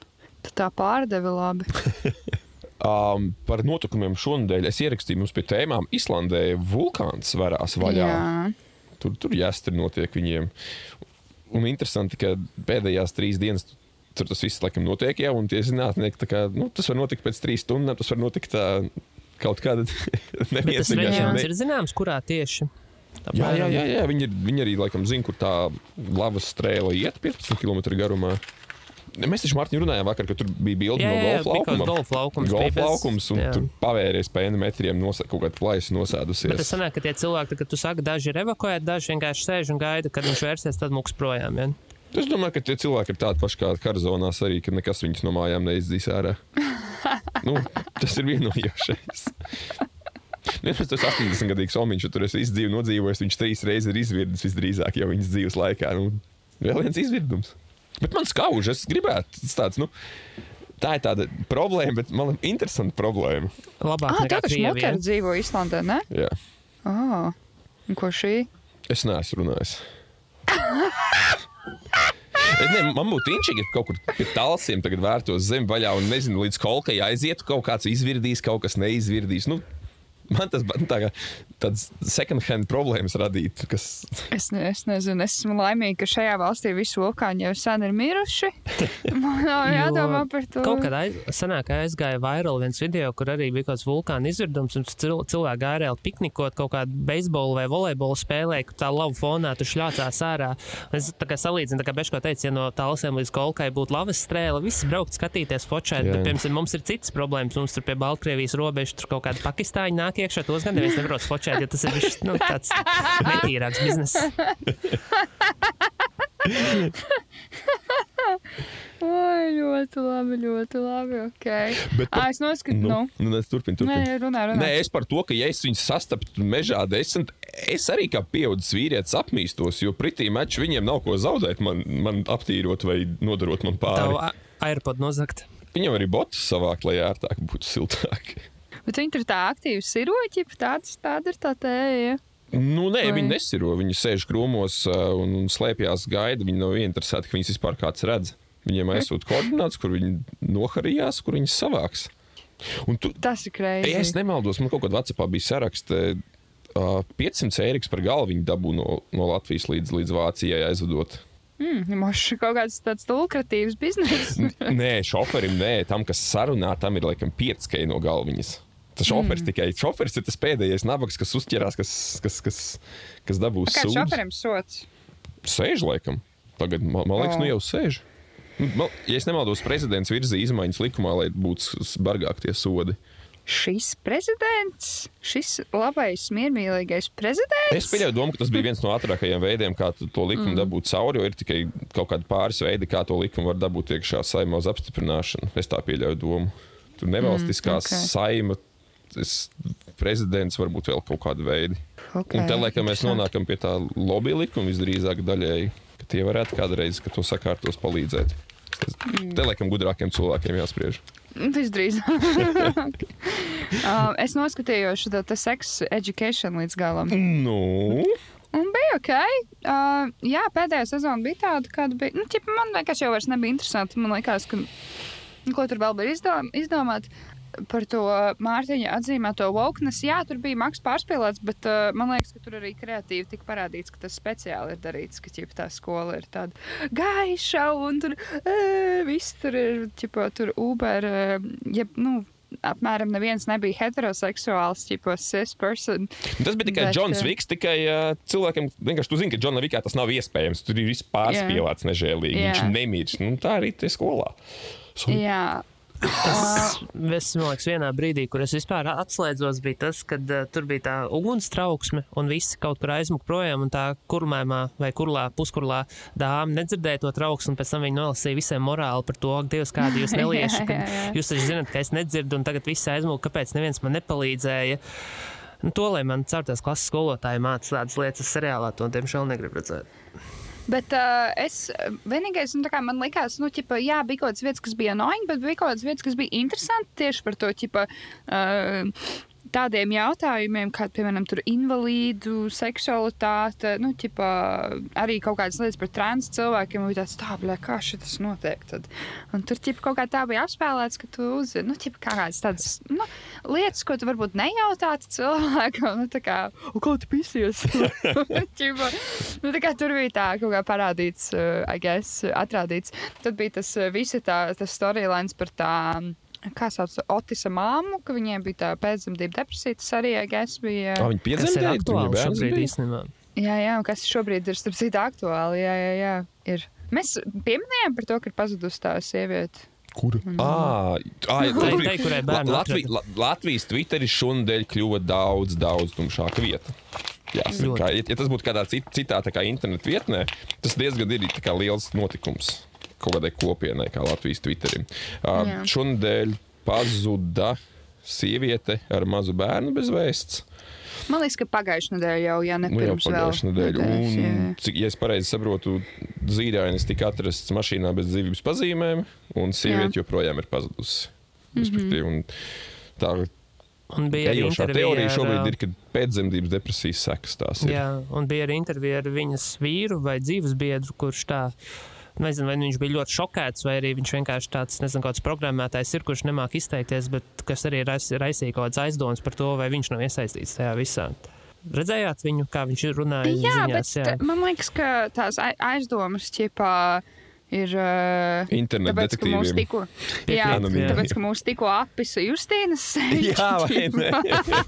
Tā pārdevi labi. Um, par notikumiem šonadēļ es ierakstīju mums pie tēmām. Islandē vulkāns varās vaļā. Jā. Tur, tur jāstri notiek viņiem. Un interesanti, ka pēdējās trīs dienas tur tas viss laikam notiek jau, un tie zinātnieki, kā, nu, tas var notikt pēc trīs stundām, tas var notikt tā, kaut kāda neviens. Tas reģions ir zināms, kurā tieši. Jā, jā, jā, jā. Viņi, ir, viņi arī laikam zina, kur tā lavas strēle iet 15 km garumā. Mēs taču Mārtiņu runājām vakar, ka tur bija bilde no golfa laukuma. Golf laukums, golf laukums un jā. tur pavēries pa metriem nos, kaut kāda plaisa nosēdusies. Bet tas sanāk, ka tie cilvēki, kad tu saki, daži ir evakuēti, daži vienkārši sēž un gaida, kad viņš vērsies, tad mūks projām. Ja? Es domāju, ka tie cilvēki ir tādi paši kā karzonās arī, ka nekas viņus no mājām neizdzīs ārā. nu, tas ir vienojošais. Nevis tas 80 gadīgs omiņš, tur es izdzīvoju, nodzīvojis, viņš trīs reizes ir izvirdis visdrīzāk jau viņas dzīves laikā. Nu, vēl viens izvirdums. Bet man skauž, es gribētu tāds. Nu, Tā ir tāda problēma, bet man ir interesanta problēma. Labāk, ah, tā taču Mokera dzīvo Islandē, ne? Jā. Oh, un ko šī? Es neesmu runājis. Es ne, man būtu inčīgi, ja kaut kur pie tālsiem tagad vērtos zem vaļā un nezinu, līdz kolkai aizietu, kaut kāds izvirdīs, kaut kas neizvirdīs. Nu, man tas tā kā tādas second hand problēmas radīt. Kas... Es, ne, es nezinu, es esmu laimīga, ka šajā valstī visi vulkāņi jau sen ir miruši. Man nav jādomā par to. Kaut kad aiz, sanāk, aizgāja vairāk viens video, kur arī bija kaut kāds vulkāna izvirdums, un cil, cilvēki gāja reāli piknikot kaut kādu beisbolu vai volejbolu spēlē, kur tā lava fonā tur šļācās ārā. Es tā kā salīdzinu, tā kā Beško teica, ja no tālsiem līdz kolkai būtu lavas strēle, visi braukt skatīties, fočēt, piemēram, mums ir citas problēmas. Mums tur pie Baltkrievijas robežas tur kaut kādi pakistāņi nāk iekšā, tos gan neviens nevar fočēt, jo tas ir viš, nu, tāds netīrāks bizness. Oi, ļoti labi, ļoti labi. Okay. Bet par, à, es noskatu, nu, nu. nu turpinu, turpinu. Nē, runā, runā. Nē, es par to, ka ja es viņus sastaptu mežā desmit, es arī kā pieaudzis vīrietis apmīstos, jo pretī meču viņiem nav ko zaudēt, man, man aptīrot vai nodarot man pāri. Tavu AirPod nozagt. viņam arī botus savākt, lai ērtāk būtu siltāk. Bet viņi tur tā aktīvi siroķi, tāds, tāda ir tā tēja. Nu, nē, Vai- viņi nesiro. Viņi sēž krūmos uh, un, un slēpjas, gaida. Viņi nav interesēti, ka viņas vispār kāds redz. Viņiem aizsūta koordināts, kur viņi noharījās, kur viņas savāks. Un tu, Tas ir krējumi. es nemaldos, man kaut kādā Vācijā bija saraksts. Uh, 500 eiro par galvu viņi dabū no, no Latvijas līdz, līdz Vācijai aizvedot. Mm, Mošs kaut kāds tāds lukratīvs bizness. Nē, šoferim, nē, tam, kas sarunā, tam ir laikam 5 no galviņas. Tas šoferis mm. tikai šoferis ir tas pēdējais nabaks, kas uzķerās, kas, kas, kas, kas dabūs Kā sūdu. šoferim sots? Sēž laikam. Tagad, man, man liekas, O. nu jau sēž. Nu, Man, ja es nemaldos, prezidents virzīja izmaiņas likumā, lai būtu s- bargāk tie sodi. Šis prezidents, šis labais, miermīlīgais prezidents. Es pieļauju domu, ka tas bija viens no ātrākajiem veidiem, kā to likumu mm. dabūt cauri, ir tikai kaut kādi pāris veidi, kā to likumu var dabūt iekšā saimā uz apstiprināšanu. Es tā pieļauju domu. Tur nevalstiskā mm, ok. okay. saima, tas prezidents, varbūt vēl kaut kādi veidi. Okay, Un te laikam mēs nonākam pie tā lobby likuma visdrīzāk daļēji, ka tie varētu kādreiz, ka to sakārtos palīdzēt. Tas, te laikam gudrākiem cilvēkiem jāspriež. Visdrīzāk. uh, es noskatījos šo te sex education līdz galam. Nu, Un bija ok. Uh, jā, pēdējā sezona bija tāda, kāda bija. Nu, ķipa, man vienkārši jau vairs nebija interesanti. Man liekas, ka nu, ko tur vēl bija izdom izdomāt. Par to Mārtiņa atzīmēto wokeness. Jā, tur bija maks pārspīlēts, bet uh, man liekas, ka tur arī kreatīvi tika parādīts, ka tas speciāli ir darīts, ka ķipa, tā skola ir tāda gaiša un tur uh, viss tur ir, ķipa, tur Uber, jeb, nu, apmēram neviens nebija heteroseksuāls, ķipa, cis person. tas bija tikai Bet, eh, Viks. Tikai uh, cilvēkiem vienkārši tu zini, ka Džona Vikā tas nav iespējams. Tur ir viss pārspīlēts nežēlīgi. Jā. Viņš nemirst. Nu, tā arī tie skolā. So, Jā. Tas, es domāju, ka vienā brīdī, kur es vispār atslēdzos, bija tas, kad uh, tur bija tā ugunstrauksme un visi kaut kur aizmuka projām. Un tā kurmēmā vai kurlā, puskurlā dāma nedzirdēja to trauksmi, un pēc tam viņa nolasīja visiem morāli par to, ka Dievs, kādi jūs nelieši. Jā, jā, jā. Jūs taču zināt, ka es nedzirdu, un tagad viss aizmuka, kāpēc neviens man nepalīdzēja. Nu, to, lai man ceturtās klases skolotāji māca tādas lietas seriālā, to diemžēl negribu redzēt. Bet uh, es vienīgais, nu, kā man likās, nu, ķipa, jā, bija kaut kādas vietas, kas bija annoying, bet bija kaut kādas vietas, kas bija interesanti tieši par to, ķipa, uh, tādiem jautājumiem, kā, piemēram, invalīdu seksualitāte, nu, ķipa, arī kaut kādas lietas par trans cilvēkiem, bija tāds tā, blē, kā šis notiek tad. Un tur, ķipa, kaut kā tā bija apspēlēts, ka tu uzzini, nu, ķipa, kā kādas tādas, nu, lietas, ko tu varbūt nejautātu cilvēkam, nu, tā kā, "O, kā tu pisies? ķipa, nu, tā kā tur bija tā kaut kā parādīts, uh, I guess, atrādīts. Tad bija tas uh, visi tā, tas storylines par tām. Kā sauc Otisa māmu, ka viņiem bija tā pēcdzemdību depresija. Tas arī. Ah, viņi Tas ir piedzemdēja, viņa bērns šobrīd bija. īstenībā. Jā, jā, un kas šobrīd ir starp citu aktuāli. Jā, jā, jā, ir. Mēs pieminējām par to, ka ir pazudusi tā sieviete. Kura? Ah, ah, Tai- tur tai, kurai bērnu Latvijas, La, Latvijas Twitteris šonadēļ kļuva daudz, daudz tumšāka vieta. Jāsaka, ja, ja tas būtu kādā cit, citā tā kā internetu vietnē, tas diezgan ir tā kā liels notikums kaut kādai kopienai, kā Latvijas Twitterim. Uh, šonadēļ pazuda sieviete ar mazu bērnu bez vēsts. Man liekas, ka pagājušajā nedēļā jau, ja ne Nu, jau pagājušajā nedēļā. nedēļas, jā, jā. Un, cik, ja es pareizi saprotu, zīdainis tika atrasts mašīnā bez dzīvības pazīmēm, un sieviete joprojām ir pazudusi. Respektīvi, un Tā Un bija arī intervija teorija šobrīd ir, ka pēcdzemdības depresijas sekas tās ir. Jā, un bija arī intervija ar viņas vīru vai dzīves biedru, kurš tā. Nezinu, vai nu viņš bija ļoti šokēts, vai arī viņš vienkārši tāds, nezinu, kāds programmētājs ir, kurš nemāk izteikties, bet kas arī rais, raisīja kaut kādas aizdomas par to, vai viņš nav iesaistīts tajā visā. Redzējāt viņu, kā viņš runāja? Jā, ziņās, bet jā. man liekas, ka tās ai- aizdomas ķipā ir. Uh, Internet Tāpēc, ka mūs detektīviem. tikko, jā, Anonīmi. tāpēc, ka mūs tikko apisa Justīnas. Jā, vai ne?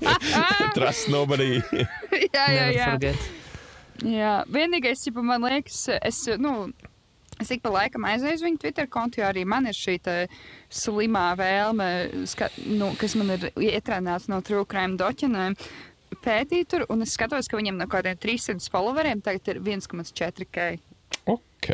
Trust nobody. jā, jā, jā. forget. jā. Vienīgais, ja man liekas, es, nu, es ik pa laikam aizēju viņu Twitter kontu, jo arī man ir šī slimā vēlme, ska, nu, kas man ir ietrēnāts no True Crime doķinēm. Pētīt tur, un es skatos, ka viņam no kādiem 300 followeriem tagad ir 1,4k. Ok.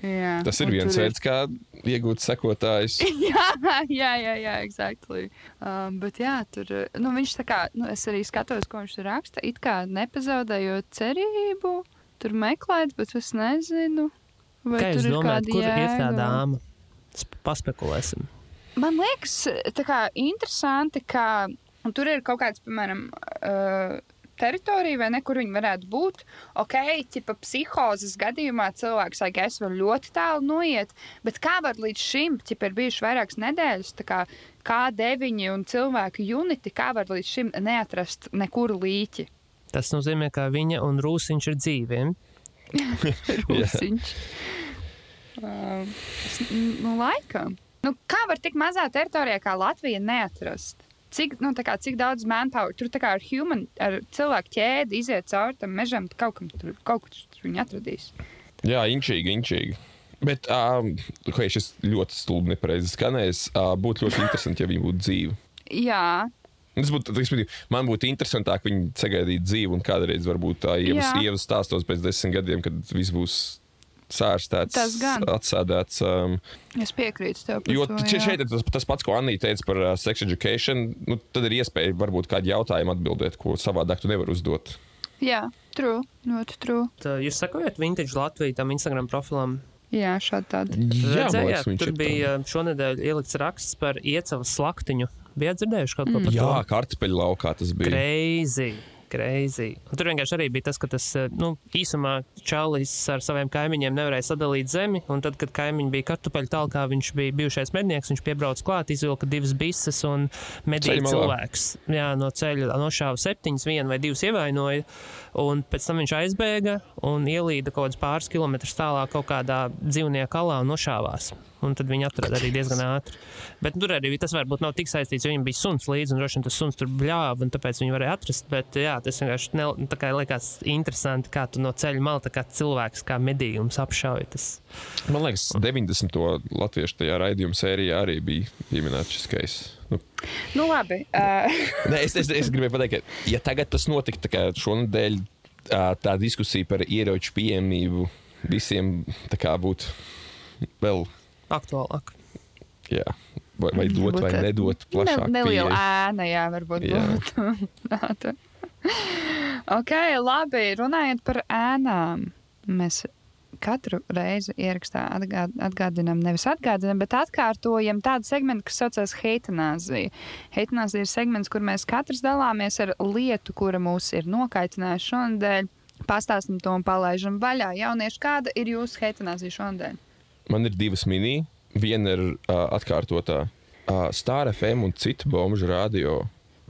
Jā, Tas ir viens veids, kā iegūt sekotājus. jā, jā, jā, jā, exactly. Um, bet jā, tur nu, viņš tā kā, nu, es arī skatos, ko viņš tur raksta. It kā nepazaudējot cerību, tur meklēt, bet es nezinu. Vai Kā jūs tur ir domājat, kāda kur ir tā jēga? dāma? Sp- Paspekulēsim. man liekas, tā kā interesanti, ka tur ir kaut kāds, piemēram, uh, teritorija, vai ne, kur viņi varētu būt. Ok, tipa psihozes gadījumā cilvēks, lai es varu ļoti tālu noiet, bet kā var līdz šim, tipa ir bijuši vairākas nedēļas, tā kā K9 un cilvēku unity, kā var līdz šim neatrast nekur līķi. Tas nozīmē, ka viņa un Rūsiņš ir dzīviem. Rūsiņš. Uh, nu, laikam. Nu, kā var tik mazā teritorijā kā Latvija neatrast? Cik, nu, kā, cik daudz manpower tur kā ar, human, ar cilvēku ķēdi iziet cauri tam mežam, tad kaut, kam tur, kaut kur tur viņi atradīs. Jā, inčīgi, inčīgi. Bet um, šis ļoti stulbi nepareizi skanēs. Uh, būtu ļoti interesanti, ja viņi būtu dzīvi. Jā, Tas būtu, respektīvi, man būtu interesantāk viņi sagaidīt dzīvi un kādreiz varbūt tā ievas, ievas stāstos pēc desmit gadiem, kad viss būs sārstēts, Tas gan. atsēdēts. Um, es piekrītu tev. jo to, šeit, ir tas, tas pats, ko Anna teica par uh, sex education. Nu, tad ir iespēja varbūt kādu jautājumu atbildēt, ko savādāk tu nevari uzdot. Jā, true, ļoti true. Tā, jūs sekojat Vintage Latviju tam Instagram profilam? Jā, šādi tādi. Jā, Redzējāt, liekas, tur bija šonadēļ ielikts raksts par iecavas slaktiņu. Bijāt dzirdējuši kaut ko par tā. Jā, to? kartupeļu laukā tas bija. Crazy. Crazy. Un tur vienkārši arī bija tas, ka tas eh, nu, īsumā Čālijs ar saviem kaimiņiem nevarēja sadalīt zemi. Un tad, kad kaimiņš bija kartupeļu tālāk, viņš bija bijušais mednieks, viņš piebrauca klāt, izvilka divas bises un medīja cilvēks. Jā, no ceļa nošāva septiņas, vienu vai divas ievainoja. Un pēc tam viņš aizbēga un ielīda kaut kādus pāris kilometrus tālāk kaut kādā dzīvnieku alā un nošāvās. Un tad viņi atrada arī diezgan ātri. Bet tur arī tas varbūt nav tik saistīts, jo viņam bija suns līdzi, un droši vien tas suns tur bļāva, un tāpēc viņi varēja atrast. Bet jā, tas vienkārši ne, kā liekas interesanti, kā tu no ceļa malā, kā cilvēks, kā medījums apšauj. Tas. Man liekas, 90. latviešu tajā raidījuma sērijā arī bija pieminēts šis case. Nu, Nu, labi. Uh, Nē, es, es, es gribēju pateikt, ka, ja tagad tas kā šonadēļ tā diskusija par ieroču pieejamību visiem būtu vēl, Aktuālāk. jā, vai, vai dot vai nedot plašāk. ne, neliela ēna, jā, varbūt Jā. būtu. ok, labi. Runājot par ēnām, mēs katru reizi ierakstā atgād, atgādinām, nevis atgādinām, bet atkārtojam tādu segmentu, kas saucas heitanāzija. Heitanāzija ir segments, kur mēs katrs dalāmies ar lietu, kura mūs ir nokaitinājusi šonadēļ. Pastāstam to un palaižam vaļā. Jaunieši, kāda ir jūsu heitanāzija šonadēļ? Man ir divas mini. Viena ir uh, atkārtotā uh, Star FM un citu bombuļu radio.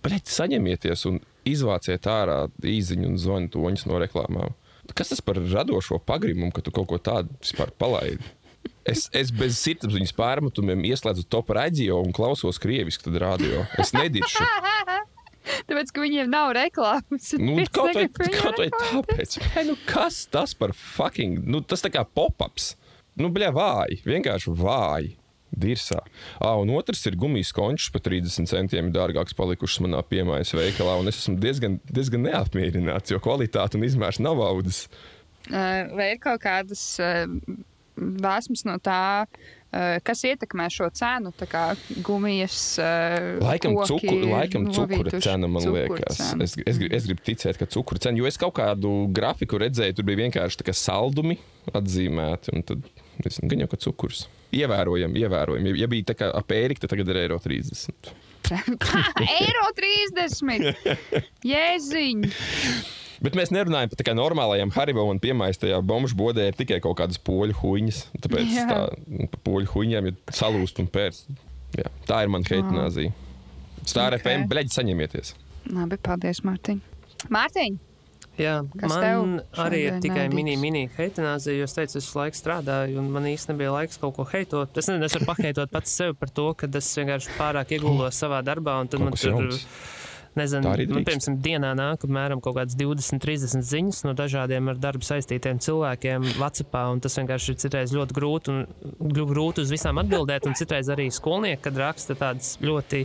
Bet saņemieties un izvāciet ārā īziņu un zvanu toņus no reklāmām. Kas tas par radošo pagrimumu, ka tu kaut ko tādu vispār palaidi? Es, es bez sirdsapziņas pārmetumiem ieslēdzu top radio un klausos krieviski tad radio. Es nediršu. Tāpēc, ka viņiem nav reklāmas. Nu, kaut vai, kaut vai tāpēc. Bļa, nu, kas tas par fucking? Nu, tas tā kā pop-ups. Nu, bļā, vāji. Vienkārši vāji. Dirsā. Ah, un otrs ir gumijas končs par 30 centiem dārgāks palikušas manā piemājas veikalā. Es esmu diezgan, diezgan neapmierināts, jo kvalitāte un izmērs nav audas. Vai ir kaut kādas vēsmas no tā, kas ietekmē šo cenu? Tā kā gumijas. Laikam, koki cukur, ir laikam cukura cena, man Cukura liekas. cena. Es, es, es gribu ticēt, ka cukura cena, jo es kaut kādu grafiku redzēju, tur bija vienkārši saldumi atzīmēti. Tad, es, gan jau, ka cukurs. Ievērojami, ievērojami. Ja, ja bija tā kā ap ērika, tad tagad ir eiro 30. Eiro 30! Jēziņ! Bet mēs nerunājam par tā kā normālajām Haribo un piemājas tajā bombuļu bodē ir tikai kaut kādas poļu huīņas. Tāpēc Jā. tā, nu, pa poļu huīņām ir salūst un pērts. Jā, tā ir mana heitinājuma. Stāra Ok. okay. FM, bleģi, saņemieties. Labi, paldies, Mārtiņ. Mārtiņ! Jā, Kas man arī ir tikai naidīgs? mini, mini heitinājuma, jo es teicu, es visu laiku strādāju, un man īstenībā nebija laiks kaut ko heitot. Es nezinu, es varu paheitot pats sevi par to, ka es vienkārši pārāk ieguldos savā darbā, un tad Kaut man tur. jauns. Nezinu, man, piemēram, dienā nāk apmēram kaut kādas 20, 30 ziņas no dažādiem ar darbu saistītiem cilvēkiem Latvijā. Tas vienkārši ir citreiz ļoti grūti, un gr- grūti uz visām atbildēt. Un citreiz arī skolnieki, kad raksta tādas ļoti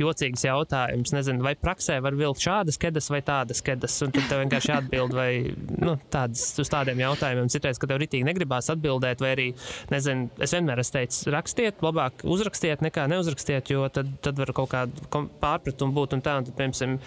jocīgas jautājumas. Nezinu, vai praksē var vilkt šādas kedas vai tādas kedas. Un tad tev vienkārši jāatbild vai nu, tādas, uz tādiem jautājumiem. Citreiz, kad tev ritīgi negribās atbildēt, vai arī, nezinu, es vienmēr esmu teicis, rakstiet, labāk uzrakstiet nekā neuzrakstiet, jo tad, tad var kaut kāda pārpratuma būt un tā. Un tad, piemēram,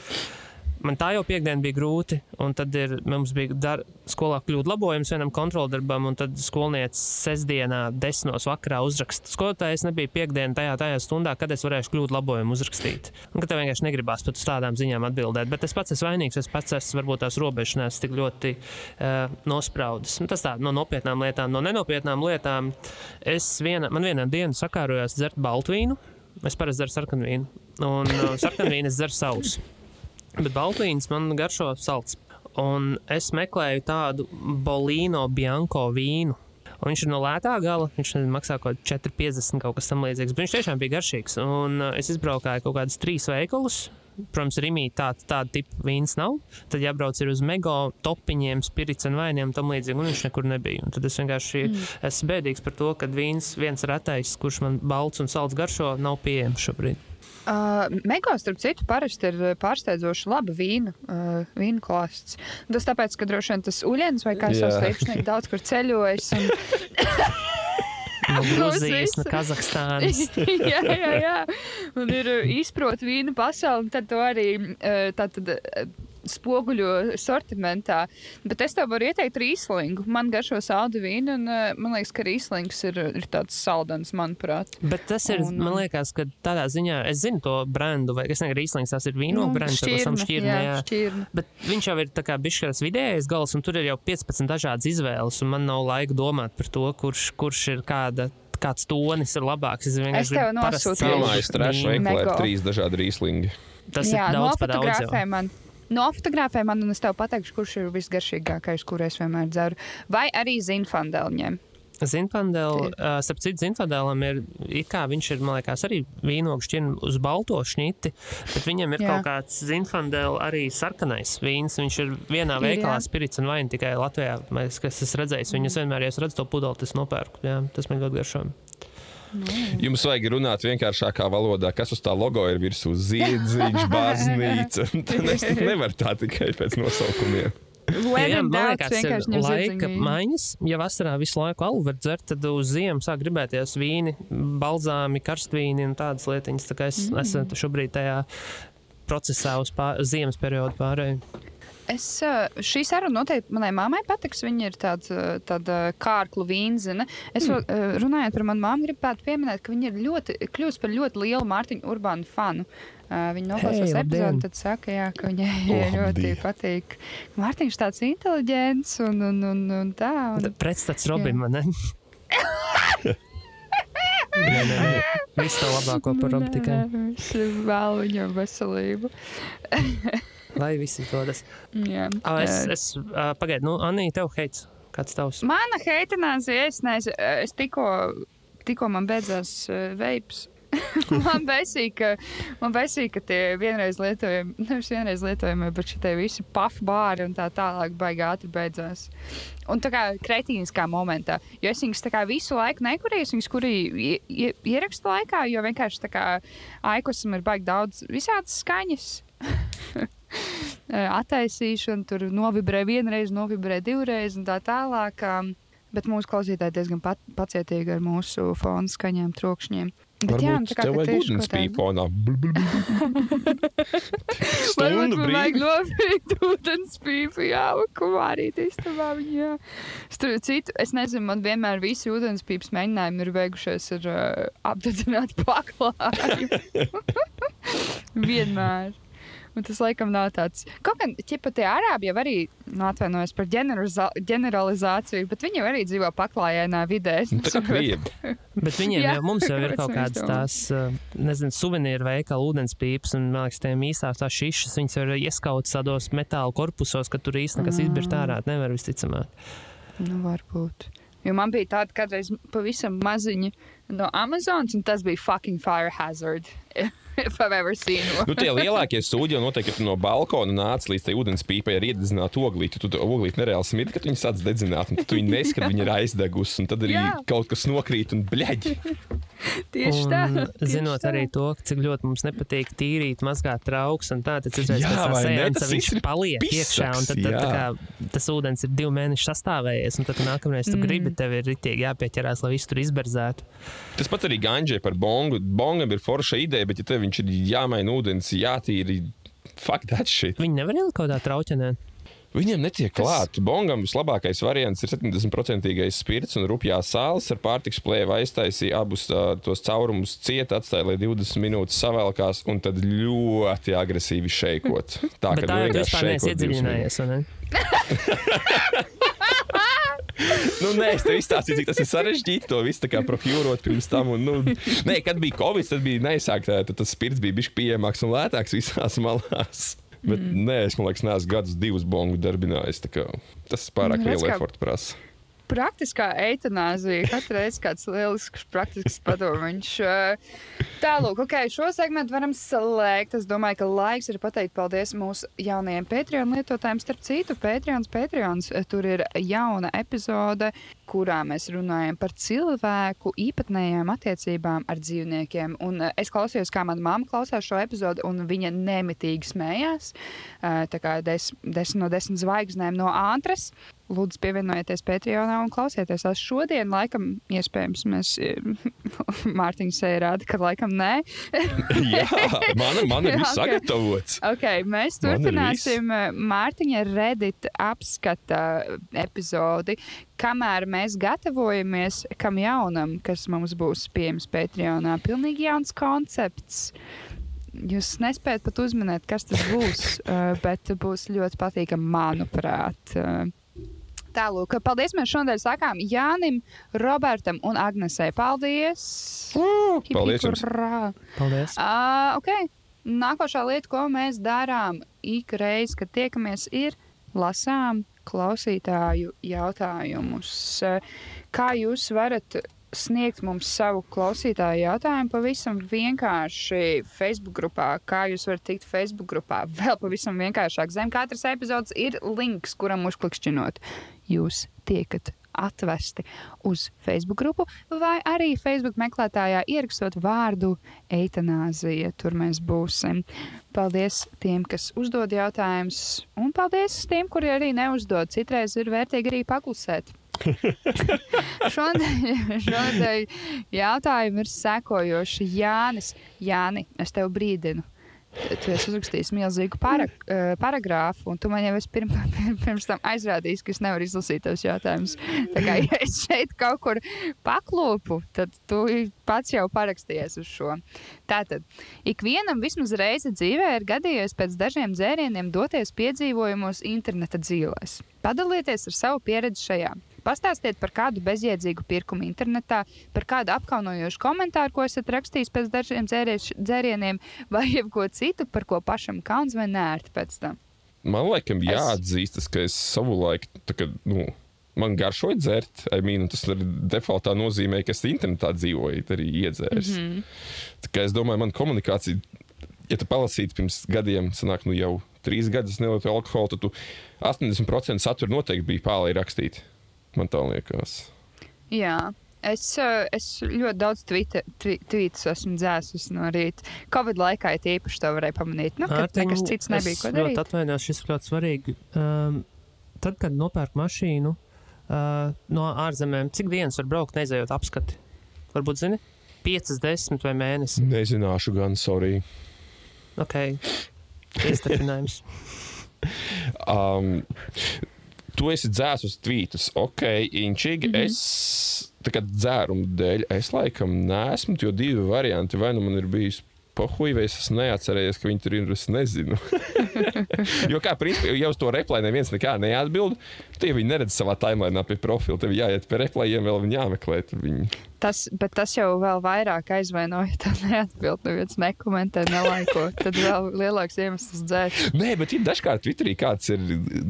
man tā jau piekdiena bija grūti, un tad ir, mums bija dar, skolā kļūt labojums vienam kontroldarbam, un tad skolnieks sestdienā desmitos vakarā uzraksta. Skolotājs nebija piekdiena tajā, tajā stundā, kad es varēšu kļūt labojumu uzrakstīt. Un ka tev vienkārši negribās pat uz tādām ziņām atbildēt, bet es pats esmu vainīgs, es pats esmu varbūt tās robežas tik ļoti uh, nospraudis. Nu, tas tā no nopietnām lietām, no nenopietnām lietām. Es viena, man vienā dienā sakārojās dzert baltvīnu. Es parasti dzeru sarkanvīnu, un uh, sarkanvīnu es dzeru sausu. Bet baltvīns man garšo salds. Un es meklēju tādu Bolīno Bianco vīnu. Un viņš ir no lētā gala. Viņš maksā kaut ko 4,50 kaut kas tamlīdzīgs. Viņš tiešām bija garšīgs. Un uh, es izbraukāju kaut kādus trīs veikalus. Protams, Rīgā tāda, tāda tipa vīns nav. Tad jābrauc uz mega topiņiem, spirits un vainiem tam līdzīgi. Un viņš nekur nebija. Un tad es vienkārši mm. esmu bēdīgs par to, ka vīns viens retais, kurš man balts un salds garšo, nav pieejams šobrīd. Uh, Megās, starp citu, parasti ir pārsteidzoši laba vīna, uh, vīna klāsts. Tas tāpēc, ka droši vien tas uļens vai kā savs īpašnieks daudz kur ceļojis. Un... No Grūzijas, no Kazahstānas. jā, jā, jā. Un ir izprot vīna pasauli, un tad to arī uh, spoguļo sortimentā. Bet es tev varu ieteikt rīslingu. Man garšo saldu vīnu, un uh, man liekas, ka rīslings ir, ir tāds saldens, manuprāt. Bet tas ir, Un, man um, liekas, ka tādā ziņā es zinu to brendu, vai es nezinu, Rīslings tas ir vīno nu, brands, vai tam šķirne. jā, Jā. šķirne. Bet viņš jau ir tā kā bišķies vidējais gals, un tur ir jau 15 dažādas izvēles, un man nav laika domāt par to, kurš, kurš ir kāda. Kāds tonis ir labāks? Es vienkārši parastu nosūtīšu. Pirmā ir trešā vīnu. veikalā, ir trīs dažādi rīslingi. Tas Jā, ir daudz par daudz. jau. man. Nofotografē man, un es tev pateikšu, kurš ir visgaršīgākais, kur es vienmēr dzeru. Vai arī zinfandēlņiem. Zinfandēl, uh, starp citu, Zinfandēlam ir, it kā viņš ir, man liekas, arī vīnogu šķirni uz balto šņiti, bet viņam ir Jā. kaut kāds Zinfandēl arī sarkanais vīns. Viņš ir vienā Ir, veikalā spirits un vaina tikai Latvijā. Mēs, kas es redzēju, viņas vienmēr, ja es redzu to pudeli, tas nopērku. Jā, tas man ļoti garšo. Jums vajag runāt vienkāršākā valodā, kas uz tā logo ir virsū ziedziņš, baznīca. Tad es nevaru tā tikai pēc nosaukumiem. Man liekas, ir laika maiņas. Ja vasarā visu laiku alu var dzert, tad uz ziemu sāk gribēties vīni, balzāmi, karstvīni un tādas lietiņas. Tā kā es mm. esmu šobrīd tajā procesā uz pār, ziemas periodu pārēju. Es, šī saruna noteikti manai mammai patiks. Viņa ir tāda, tāda kārklu vīnzene. Es mm. runājot par manu mammu, gribētu pieminēt, ka viņa ir ļoti, kļūst par ļoti lielu Mārtiņu Urbānu fanu. Uh, viņa noklausās hey, epizodi, tad saka, jā, ka viņai ļoti Labdien! patīk. Mārtiņš tāds inteliģents un, un, un, un tā. Un, Pretstats Robim, ne? Nē, nē, nē. Viss to labāko par Robu tikai. Es vēlu viņam veselību. Lai viss izdodas. Jā. Ah, es, es uh, pagaidu, nu, Anī, tev heits. Kāds tavs? Mana heitinājuma, es nezinu, es tikko, tikko man beidzās uh, veips. man besīk, ka, man besīk, ka tie vienreiz lietojami, nevis vienreiz lietojami, bet šitie visi puff bāri un tā tālāk baigi ātri beidzās. Un tā kā kretīniskā momentā, jo es viņus tā kā visu laiku nekurīju, es viņus kurīju ie- ie- ierakstu laikā, jo vienkārši tā kā aikusam ir baigi daudz visādas skaņas. Attaisīšana, tur novibrē vienreiz, novibrē divreiz un tā tālāk. Bet mūsu klausītāji diezgan pat, pacietīgi ar mūsu fonu skaņām, trokšņiem. Bet, jā, nu, Varbūt tā kā tev vajag ūdens pīponā. Varbūt man vajag nopirkt ūdens pīpi, jā, kumārīt istabā viņa, jā. Starp citu, es nezinu, man vienmēr visi ūdens pīps mēģinājumi ir beigušies ar uh, apdedzināt paklāju. vienmēr. Un tas laikam nav tāds. Kaut gan, pat tie arābi jau arī, nu, atvainojos par ģeneralizāciju, bet viņi arī dzīvo paklājainā vidē. Nu, Tā kā krievi. Bet viņiem Jā, jau mums jau ir kaut kādas tās, nezinu, suvenīru veikala ūdenspīpas, un, man liekas, tiem īstās tās šišas, viņas jau ir ieskautas tādos metāla korpusos, ka tur īsti nekas Mm. izbirt ārā, nevar visticamāk. Nu, varbūt. Jo man bija tāda kādreiz pavisam maziņa no Amazonas, un tas bija fucking fire hazard. If I've ever seen one. Nu, tie lielākie sūdi jau noteikti, ka no balkona nāc līdz tai ūdenspīpai ar iededzinātu oglīti. Tu to oglīti nereāli smirdi, kad viņi sāc dedzināt, un tad tu viņi neskat, viņi ir aizdegusi, un tad arī Jā. kaut kas nokrīt un bļaģi. Tieši tā. Un, tieši zinot tā. arī to, cik ļoti mums nepatīk tīrīt, mazgāt trauks, un tā, tad tā ne? sēnes Tas viņš viss ir paliek iekšā, un tad, tad tā pisaks, kā, tas ūdens ir divu mēnešu sastāvējies, un tad tu nākamreiz tu Mm. gribi, tev ir ritīgi jāpieķerās, lai visu tur izberzētu. Tas pats arī ganģē par bongu. Bongam ir forša ideja, bet ja tev viņš ir jāmaina ūdens, jātīri. Fuck that shit. Viņi nevar ielikt kaut kādā trauķenē. Viņiem netiek Tas- klāt. Bongam vislabākais variants ir 70% spirts un rupjā sāls ar pārtiks plēvu aiztaisīja abus uh, tos caurumus ciet, atstāja, lai 20 minūtes savelkās un tad ļoti agresīvi šeikot. Tā tā nu vienkārši šeikot vai ne? Nu, nē, es tev izstāstīju, cik tas ir sarežģīti. To visu procurot pirms tam. Un, nu, nē, kad bija Covid, tad bija neizsāktā, tad tas spirts bija bijis pieejamāks un lētāks visās malās. Bet mm. nē, es domāju, ka neesmu gadus, divus bongu darbinājis. Tas pārāk Nu, kā- efortu prasa. Praktiskā eitanāzija. Katru reizi kāds lielisks, praktisks padomiņš. Tālāk, ok, šo segmentu varam slēgt. Es domāju, ka laiks ir pateikt paldies mūsu jaunajiem Patreon lietotājiem. Starp citu, Patreons, Patreons, tur ir jauna epizode, kurā mēs runājam par cilvēku īpatnējām attiecībām ar dzīvniekiem. Un eh, es klausījos, kā mana mamma klausās šo epizodi, un viņa nemitīgi smējās. Eh, Tā kā des, desmit no desmit zvaigznēm no ātras. Lūdzu, pievienojieties Patreonā un klausieties. Tās šodien, laikam, iespējams, mēs Mārtiņš sēja rāda, ka laikam nē. Jā, man, man ir viss sagatavots. Okay, mēs Man ir turpināsim eh, Mārtiņa Reddit apskata epizodi, kamēr mēs gatavojamies kam jaunam, kas mums būs pieejams Patreonā. Pilnīgi jauns koncepts. Jūs nespējat pat uzminēt, kas tas būs, bet būs ļoti patīkami, manuprāt. Tālāk, paldies mēs šodien sakām Jānim, Robertam un Agnesei. Paldies! Hip, Paldies jums. Paldies. Uh, okay. Nākošā lieta, ko mēs darām ik reizi, kad tiekamies, ir lasām klausītāju jautājumus. Uh, Kā jūs varat sniegt mums savu klausītāju jautājumu pavisam vienkārši Facebook grupā? Kā jūs varat tikt Facebook grupā? Vēl pavisam vienkāršāk. Zem katras epizodes ir links, kuram uzklikšķinot. Jūs tiekat atvesti uz Facebook grupu, vai arī Facebook meklētājā ierakstot vārdu eitanāzija. Tur mēs būsim. Paldies tiem, kas uzdod jautājumus, un paldies tiem, kuri arī neuzdod. Citreiz ir vērtīgi arī paklusēt. Šodien, šodien jautājumi ir sekojoši. Jānis, Jāni, es tev brīdinu. Tu esi uzrakstījis milzīgu para, uh, paragrāfu, un tu man jau esi pirm, pirm, pirms tam aizrādījis, ka es nevaru izlasīt tos jautājumus. Tā kā ja es šeit kaut kur paklūpu, tad tu pats jau parakstījies uz šo. Tātad, ikvienam vismaz reize dzīvē ir gadījies pēc dažiem dzērieniem doties piedzīvojumos interneta dzīvēs. Padalieties ar savu pieredzi šajā. Pastāstiet par kādu bezjēdzīgu pirkumu internetā, par kādu apkaunojošu komentāru, ko esat rakstījis pēc dažiem dzērieš- dzērieniem, vai jebko citu, par ko pašam kauns vai nērti pēc tam. Man laikam Es- jāatzīstas, ka es savulaik, kā, nu, man garšoja dzert. I mean, tas arī defaultā nozīmē, ka es internetā dzīvoju, arī iedzērs. Mm -hmm. Tā kā es domāju, man komunikācija, ja tu palasītu pirms gadiem, sanāk, nu jau trīs gadus nelietoju alkoholu, tad tu 80% satura noteikti bija pāri rakstīt. Man tā liekas. Jā. Es, eh, es ļoti daudz tvītus esmu dzēsis no rīta. Covid laikā it īpaši to varēja pamanīt. Nu, kad nekas cits nebija, ko Es ļoti darīt. atvainojos, šis ir ļoti svarīgi. Um, tad, kad nopērk mašīnu uh, no ārzemēm, cik dienas var braukt, neizējot apskati? Varbūt, zini, 5, 10 vai mēnesi. Nezināšu, gan sorry. Ok, iestarpinājums. Um, tu esi dzērs uz tvītus. Ok, inčīgi. Mm -hmm. Es tā kā dzērumu dēļ, es laikam neesmu, jo divi varianti. Vai nu man ir bijis pohuļ, vai es esmu neatcerējies, ka viņi tur ir. Es nezinu. jo kā principā, ja uz to replēju neviens nekā neatbild, tad ja viņi neredz savā timelīnā pie profila. Tev jāiet pie replējiem, vēl viņi jāmeklē. Viņi. Tas, bet tas jau vēl vairāk aizvainoja. Tā neatbild, neviens nekomentē, nelaiko. Tad vēl lielāks iemesls dzēst. Nē, bet ir dažkārt Twitterī kāds ir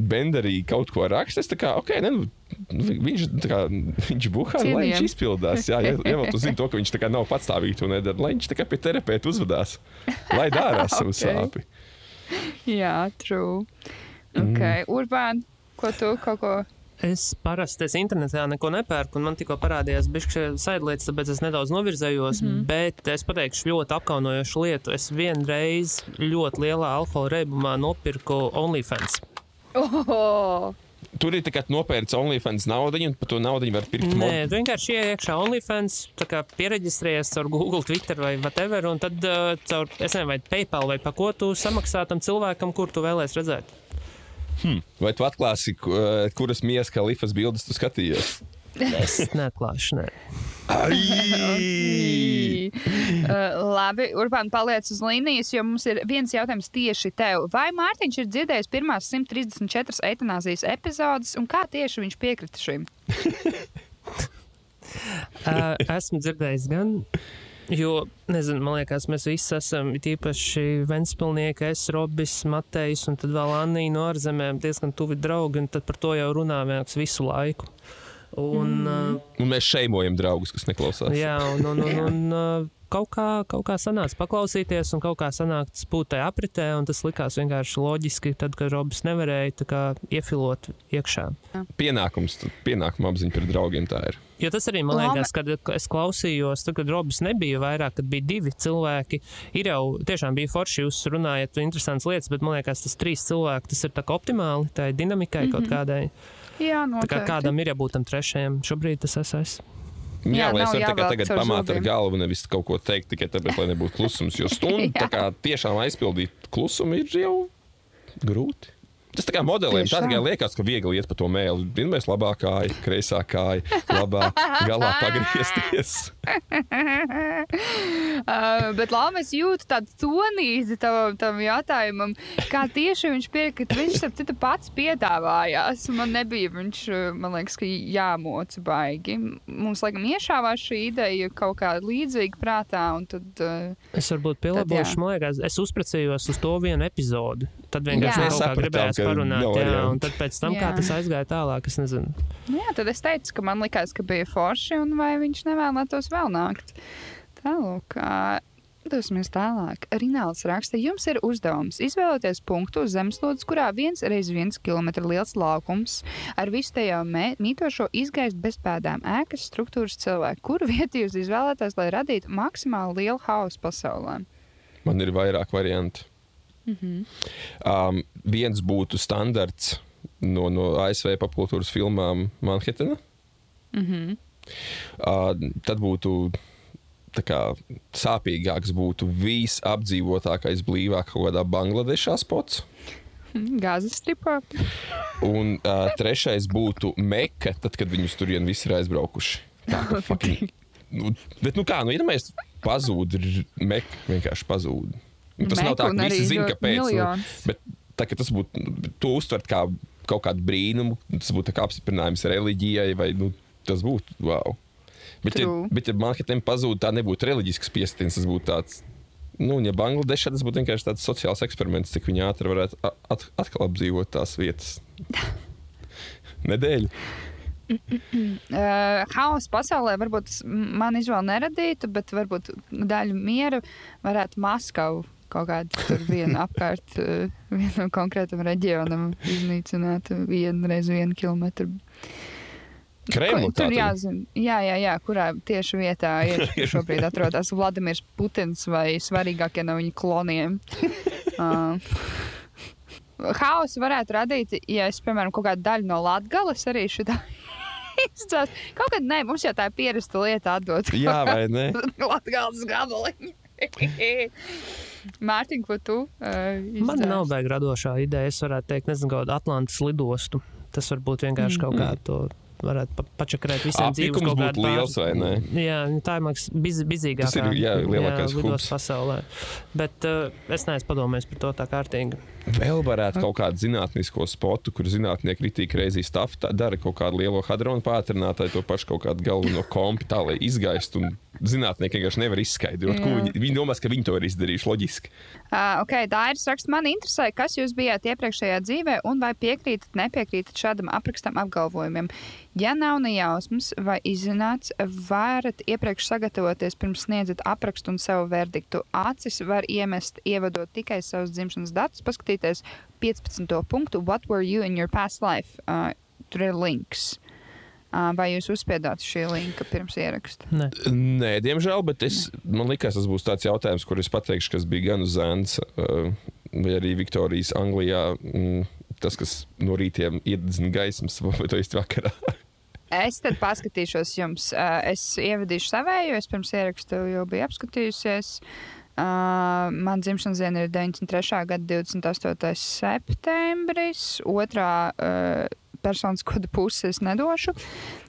benderī kaut ko rakstījis. Kā, ok, ne, nu, nu, viņš, tā kā, viņš buhā, lai viņš izpildās. Jā, ja, ja tu zini to, ka viņš tā kā nav patstāvīgi to nedara, lai viņš tā kā pie terapeita uzvedās. Lai dārā savu Ok. sāpi. Jā, true. Okay. Urbāni, ko tu kaut ko? Es parasti es internetā neko nepērku, un man tikko parādījās bišķi saidlietas, tāpēc es nedaudz novirzējos. Mm -hmm. Bet es pateikšu ļoti apkaunojošu lietu. Es vienreiz ļoti lielā alkohola reibumā nopirku OnlyFans. Oh, tur ir tikai nopērts OnlyFans naudu, un par to naudu var pirkt Nē, tu vienkārši ienāc iekšā OnlyFans, pieregistrējies caur Google, Twitter vai whatever, un tad uh, caur, es nezinu, vai PayPal vai pa ko tu samaksā tam cilvēkam, kur tu vēlēsies redzēt. Vai tu atklāsi, eh, kuras mijas kā lifas bildes tu skatījies? Es neatklāšu, nē. Uh, labi, Urbāna paliec uz līnijas, jo mums ir viens jautājums tieši tev. Vai Mārtiņš ir dzirdējis pirmās 134 eitanāzijas epizodes, un kā tieši viņš piekrita šim? Uh, esmu dzirdējis gan. Jo, nezinu, man liekas, mēs visi esam it īpaši Ventspilnieki, es, Robis, Matejs un tad vēl Annija no ārzemēm diezgan tuvi draugi, un tad par to jau runā vienkārši visu laiku. Un, mm. Un mēs šeimojam draugus, kas neklausās. uh, jā, un, un, un, un uh, kaut kā, kaut kā sanāca paklausīties, un kaut kā sanāca būt tajā apritē, un tas likās vienkārši loģiski, tad, kad Robis nevarēja tā kā iefilot iekšā. Pienākums, pienākuma apziņa par draugiem tā ir. Jo tas arī man liekas, kad es klausījos, tad, kad Robs nebija vairāk, kad bija divi cilvēki. Ir jau tiešām bija forši, jūs runājat interesantas lietas, bet man liekas, tas trīs cilvēki, tas ir tā optimāli, tā ir dinamikai mm -hmm. kaut kādai. Jā, Tā kā noteikti. kādam ir jābūt tam trešajam, šobrīd tas es esmu. Jā, Jā, lai es varu tagad, tagad pamāt ar galvu, nevis kaut ko teikt, tikai tāpēc, lai nebūtu klusums. Jo stundu tā kā tiešām aizpildīt klusumu ir jau grūti. Tas tā kā modeliem tā tikai liekas, ka viegli iet pa to mēlu. Pirmais labā kāja, kreisā kāja, labā galā pagriezties. Uh, bet labi, es jūtu tādu tonīti tam, tam jautājumam, kā tieši viņš piekrita. Viņš tam citu pats piedāvājās. Man nebija, viņš, uh, man liekas, ka jāmoca baigi. Mums, laikam, iešāvās šī ideja kaut kā līdzīga prātā, un tad, uh, Es varbūt pielāgošu, man liekas, es uzprecējos uz to vienu epizodi. Tad vienkārši Sapratām, gribējās ka parunāt, jā, variantu. un tad pēc tam, kā Jā. tas aizgāja tālāk, es nezinu. nu jā, tad es teicu, ka man likās, ka bija forši, un vai viņš nevēlētos vēl nākt. Tālāk. Dosimies tālāk. Rināls raksta, jums ir uzdevums izvēlēties punktu uz zemeslodes, kurā viens reiz viens kilometrs liels laukums ar visu tajā mītošo izgaist bez pēdām ēkas struktūras cilvēku. Kuru vietu jūs izvēlēties, lai radītu maksimāli lielu hausu pasaulē? Man ir vairāk variantu. Mhm. Um, viens būtu standarts no, no ASV popkultūras filmām Manhetena. Mhm. Uh, tad būtu kā, sāpīgāks, būtu visapdzīvotākais blīvāk kaut kādā Bangladešā spots. Gāzes stripā. Un uh, trešais būtu Meka, tad, kad viņus tur vien visi ir aizbraukuši. Tā kā fucking. Nu, bet, nu kā, nu, iedomājieties, pazūd Meka, vienkārši pazūd. Nu, tas nav tā, ka visi zina, kāpēc. Nu, bet tā, ka tas būtu, to uztvert kā kaut kādu brīnumu, tas būtu apstiprinājums reliģijai, vai nu, tas būtu wow. Bet, ja, True. bet ja Manhattan pazūd, tā nebūtu reliģisks piestiens, tas būtu tāds. Nu, un ja Bangladešā tas būtu vienkārši tāds sociāls eksperiments, cik viņi ātri varētu at, atkal apdzīvot tās vietas. Nedēļu. Uh, Haosa pasaulē varbūt man izvēle neradītu, bet varbūt daļu miera varētu Maskavu kaut kādu vienu apkārt, uh, vienam konkrētam reģionam iznīcināt vienu reizi vienu kilometru. Kremlu tur jāzina, jā, jā, jā, kurā tieši vietā ir šobrīd atrodas Vladimirs Putins vai svarīgākie no viņa kloniem. Uh, Haosu varētu radīt, ja es, piemēram, kaut kādu daļu no Latvijas arī šitā izcels. Kaut kad nē, mums jau tā ir pierasta lieta atdot. Jā, vai ne? Latvijas gabaliņu. Mārtiņ, ko tu? Uh, Man izcels? nav baigta radošā ideja. Es varētu teikt, nezinu, kādu Atlantas lidostu. Tas varbūt vienkārši Mm. kaut kā to varētu pa pačakarēt visiem dzīves Apnikums kaut būtu liels, vai ne? Jā, tā ir mans biz, bizīgākā. Tas ir, jā, lielākais lidos hubs. pasaulē. Bet uh, es neesmu padomājis par to tā kārtīgi. Vēl varētu kaut kādu zinātnisko spotu, kur zinātnieki ritīgi reizī stāv, dara kaut kādu lielo hadronu pātrinātāju, to pašu kaut kādu galveno kompi, tā lai izgaistu. Un zinātnieki vienkārši nevar izskaidrot, ko viņi, viņi domā, ka viņi to ir izdarījuši loģiski. Uh, ok, Dairis raksta, man interesē, kas jūs bijāt iepriekšējā dzīvē un vai piekrītat, nepiekrītat šādam aprakstam apgalvojumiem. Ja nav ne jausmas vai izzināts, varat iepriekš sagatavoties pirms sniedzat aprakstu un savu verdiktu. Acis var iemest, ievadot tikai savus dzimšanas datus, paskatīties 15. punktu What were you in your past life? Uh, tur ir links. Uh, vai jūs uzspiedāt šī linka pirms ieraksta? Ne. Nē, diemžēl, bet es, man liekas, tas būs tāds jautājums, kur es pateikšu, kas bija gan uz Zēnas, uh, vai arī Viktorijas Anglijā. Mm, tas, kas no rītiem iededzina gaismas, vai to īsti vakarā. Es tad paskatīšos jums. Uh, es ievadīšu savēju, es pirms ierakstu jau biju apskatījusies. Uh, man dzimšanas diena ir 93. gada 28. septembris. Otrā uh, personas koda pusi es nedošu,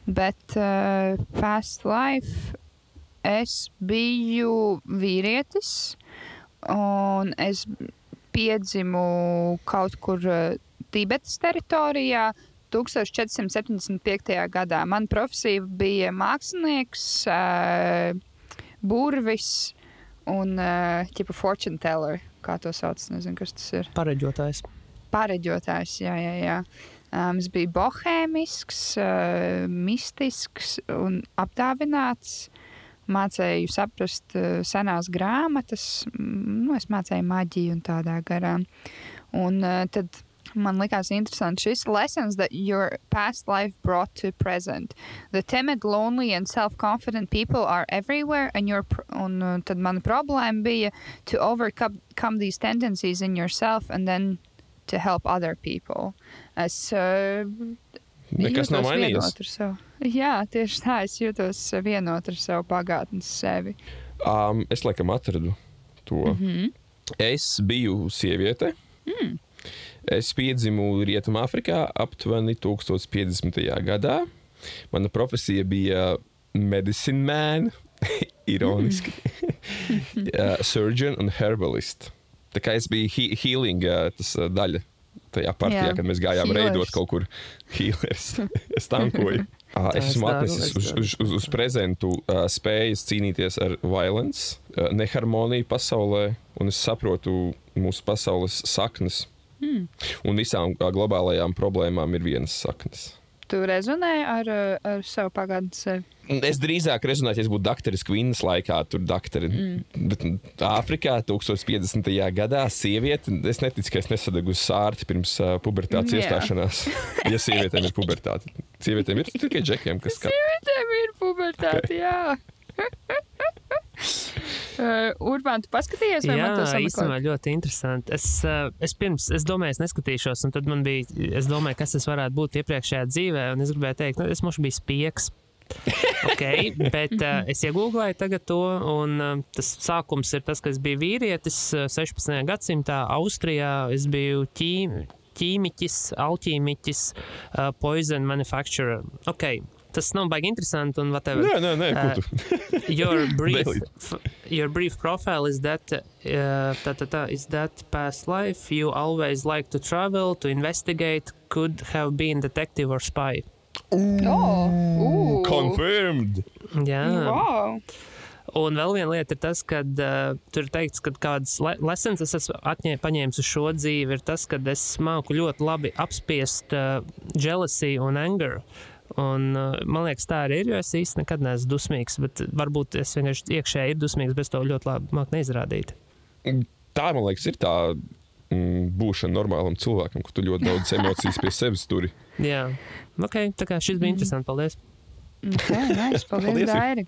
bet uh, past life es biju vīrietis un es piedzimu kaut kur uh, Tibetas teritorijā. 1475. gadā. Mana profesija bija mākslinieks, uh, burvis un uh, tipa fortune teller. Kā to sauc? Nezinu, kas tas ir. Pareģotājs. Pareģotājs, jā, jā. jā. Um, es biju bohēmisks, uh, mistisks un apdāvināts. Mācīju saprast uh, senās grāmatas, nu, es mācīju maģiju un tādā garā. Un uh, tad man likās interesanti šis lessons that your past life brought to present. The timid, lonely and self-confident people are everywhere and your un uh, tad mana problēma bija to overcome come these tendencies in yourself and then to help other people. Es uh, Nekas nav mainījies. Jā, tieši tā, es jūtos vienot ar savu pagātnes sevi. Um, es laikam atradu to. Mm -hmm. Es biju sieviete. Mm. Es piedzimu Rietumāfrikā aptuveni 1050. gadā. Mana profesija bija medicine man, ironiski, uh, surgeon un herbalist. Tā kā es biju he healing uh, tas, uh, daļa tajā partijā, Jā, kad mēs gājām healers. reidot kaut kur healers. es tankoju. Uh, es es esmu atnesis es uz, uz, uz, uz prezentu uh, spējas cīnīties ar violence, uh, neharmoniju pasaulē, un es saprotu mūsu pasaules saknes. Mm. Un visām globālajām problēmām ir vienas saknes. Tu rezonēji ar, uh, ar savu pagātnes sevi. Es drīzāk rezonēju, ja es būtu doktoris Kvinnas laikā, tur doktori. Mm. Bet Āfrikā 1050. gadā sieviete, es neticu, ka es nesadegu sārti pirms uh, pubertātes Jā. iestāšanās. Ja sievietēm ir pubertāte, sievietēm ir tikai džekiem, kas skat. Tev ir pubertāte, okay. jā. uh, Urbāns, tu paskatījies, vai Jā, man tas īstenībā ļoti interesanti. Es, uh, es pirms, es domāju, es neskatīšos, un tad man bija, es domāju, kas tas varētu būt iepriekšējā dzīvē, un es gribēju teikt, nu, es mums biju spieks. okay, bet uh, es iegūlēju tagad to, un uh, tas sākums ir tas, ka es biju vīrietis uh, 16. gadsimtā Austrijā. Es biju ķīm, ķīmiķis, alķīmiķis, uh, poison manufacturer. Okay, tas nav baigi interesanti un whatever. Nē, nē, nē, Uh, ko tu? your brief your brief profile is that uh, ta, ta, ta, is that past life you always like to travel to investigate could have been detective or spy Oh, Confirmed! jā Wow. un vēl viena lieta ir tas ka uh, tur ir teikts ka kādas le lessons es esmu atņē, paņēmis uz šo dzīvi ir tas ka es māku ļoti labi apspiest uh, jealousy un anger Un, uh, man liekas, tā arī ir. Jo es īstenībā nekad neesmu dusmīgs, bet varbūt es vienkārši iekšēji ir dusmīgs, bet to ļoti labi māku neizrādīt. Tā, man liekas, ir tā mm, būšana normālam cilvēkam, ka tu ļoti daudz emocijas pie sevis turi. Jā, ok. Tā kā šis bija interesants. Paldies. Okay, nice. Paldies, Paldies. Dairi.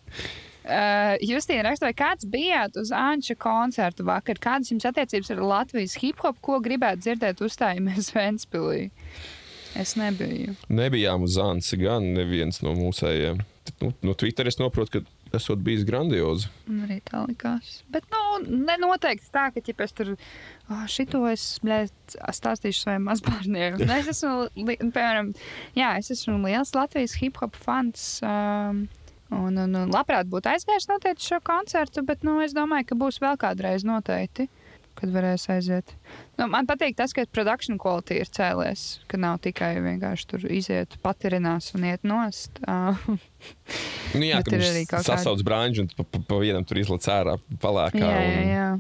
Uh, Justīna rakstoja, kāds bijāt uz Anča koncertu vakar? Kādas jums attiecības ar Latvijas hip hop? Ko gribētu dzirdēt uzstājumies Ventspilī? Es nebiju. Nebijām uz Zānci gan neviens no mūsējiem. Nu, no Twitter es saprotu, ka esot bijis grandiozi. Man arī tā likās. Bet, nu, nenoteikti tā, ka, ja es tur oh, šito es bļēt, stāstīšu saviem mazbērniem. Es esmu, piemēram, jā, es esmu liels Latvijas hip hop fans. Um, un, un, un labprāt būtu aizgājis noteikti šo koncertu, bet, nu, es domāju, ka būs vēl kādreiz noteikti. Kad varēs aiziet. Nu, man patīk tas, ka produkcija kvalitāte ir cēlies. Ka nav tikai vienkārši tur iziet, patirinās un iet nost. Nu, jā, ka ir arī kaut sasauc brāņu un pa, pa, pa vienam tur izlaiž ārā palēkā. Jā, jā, un... jā.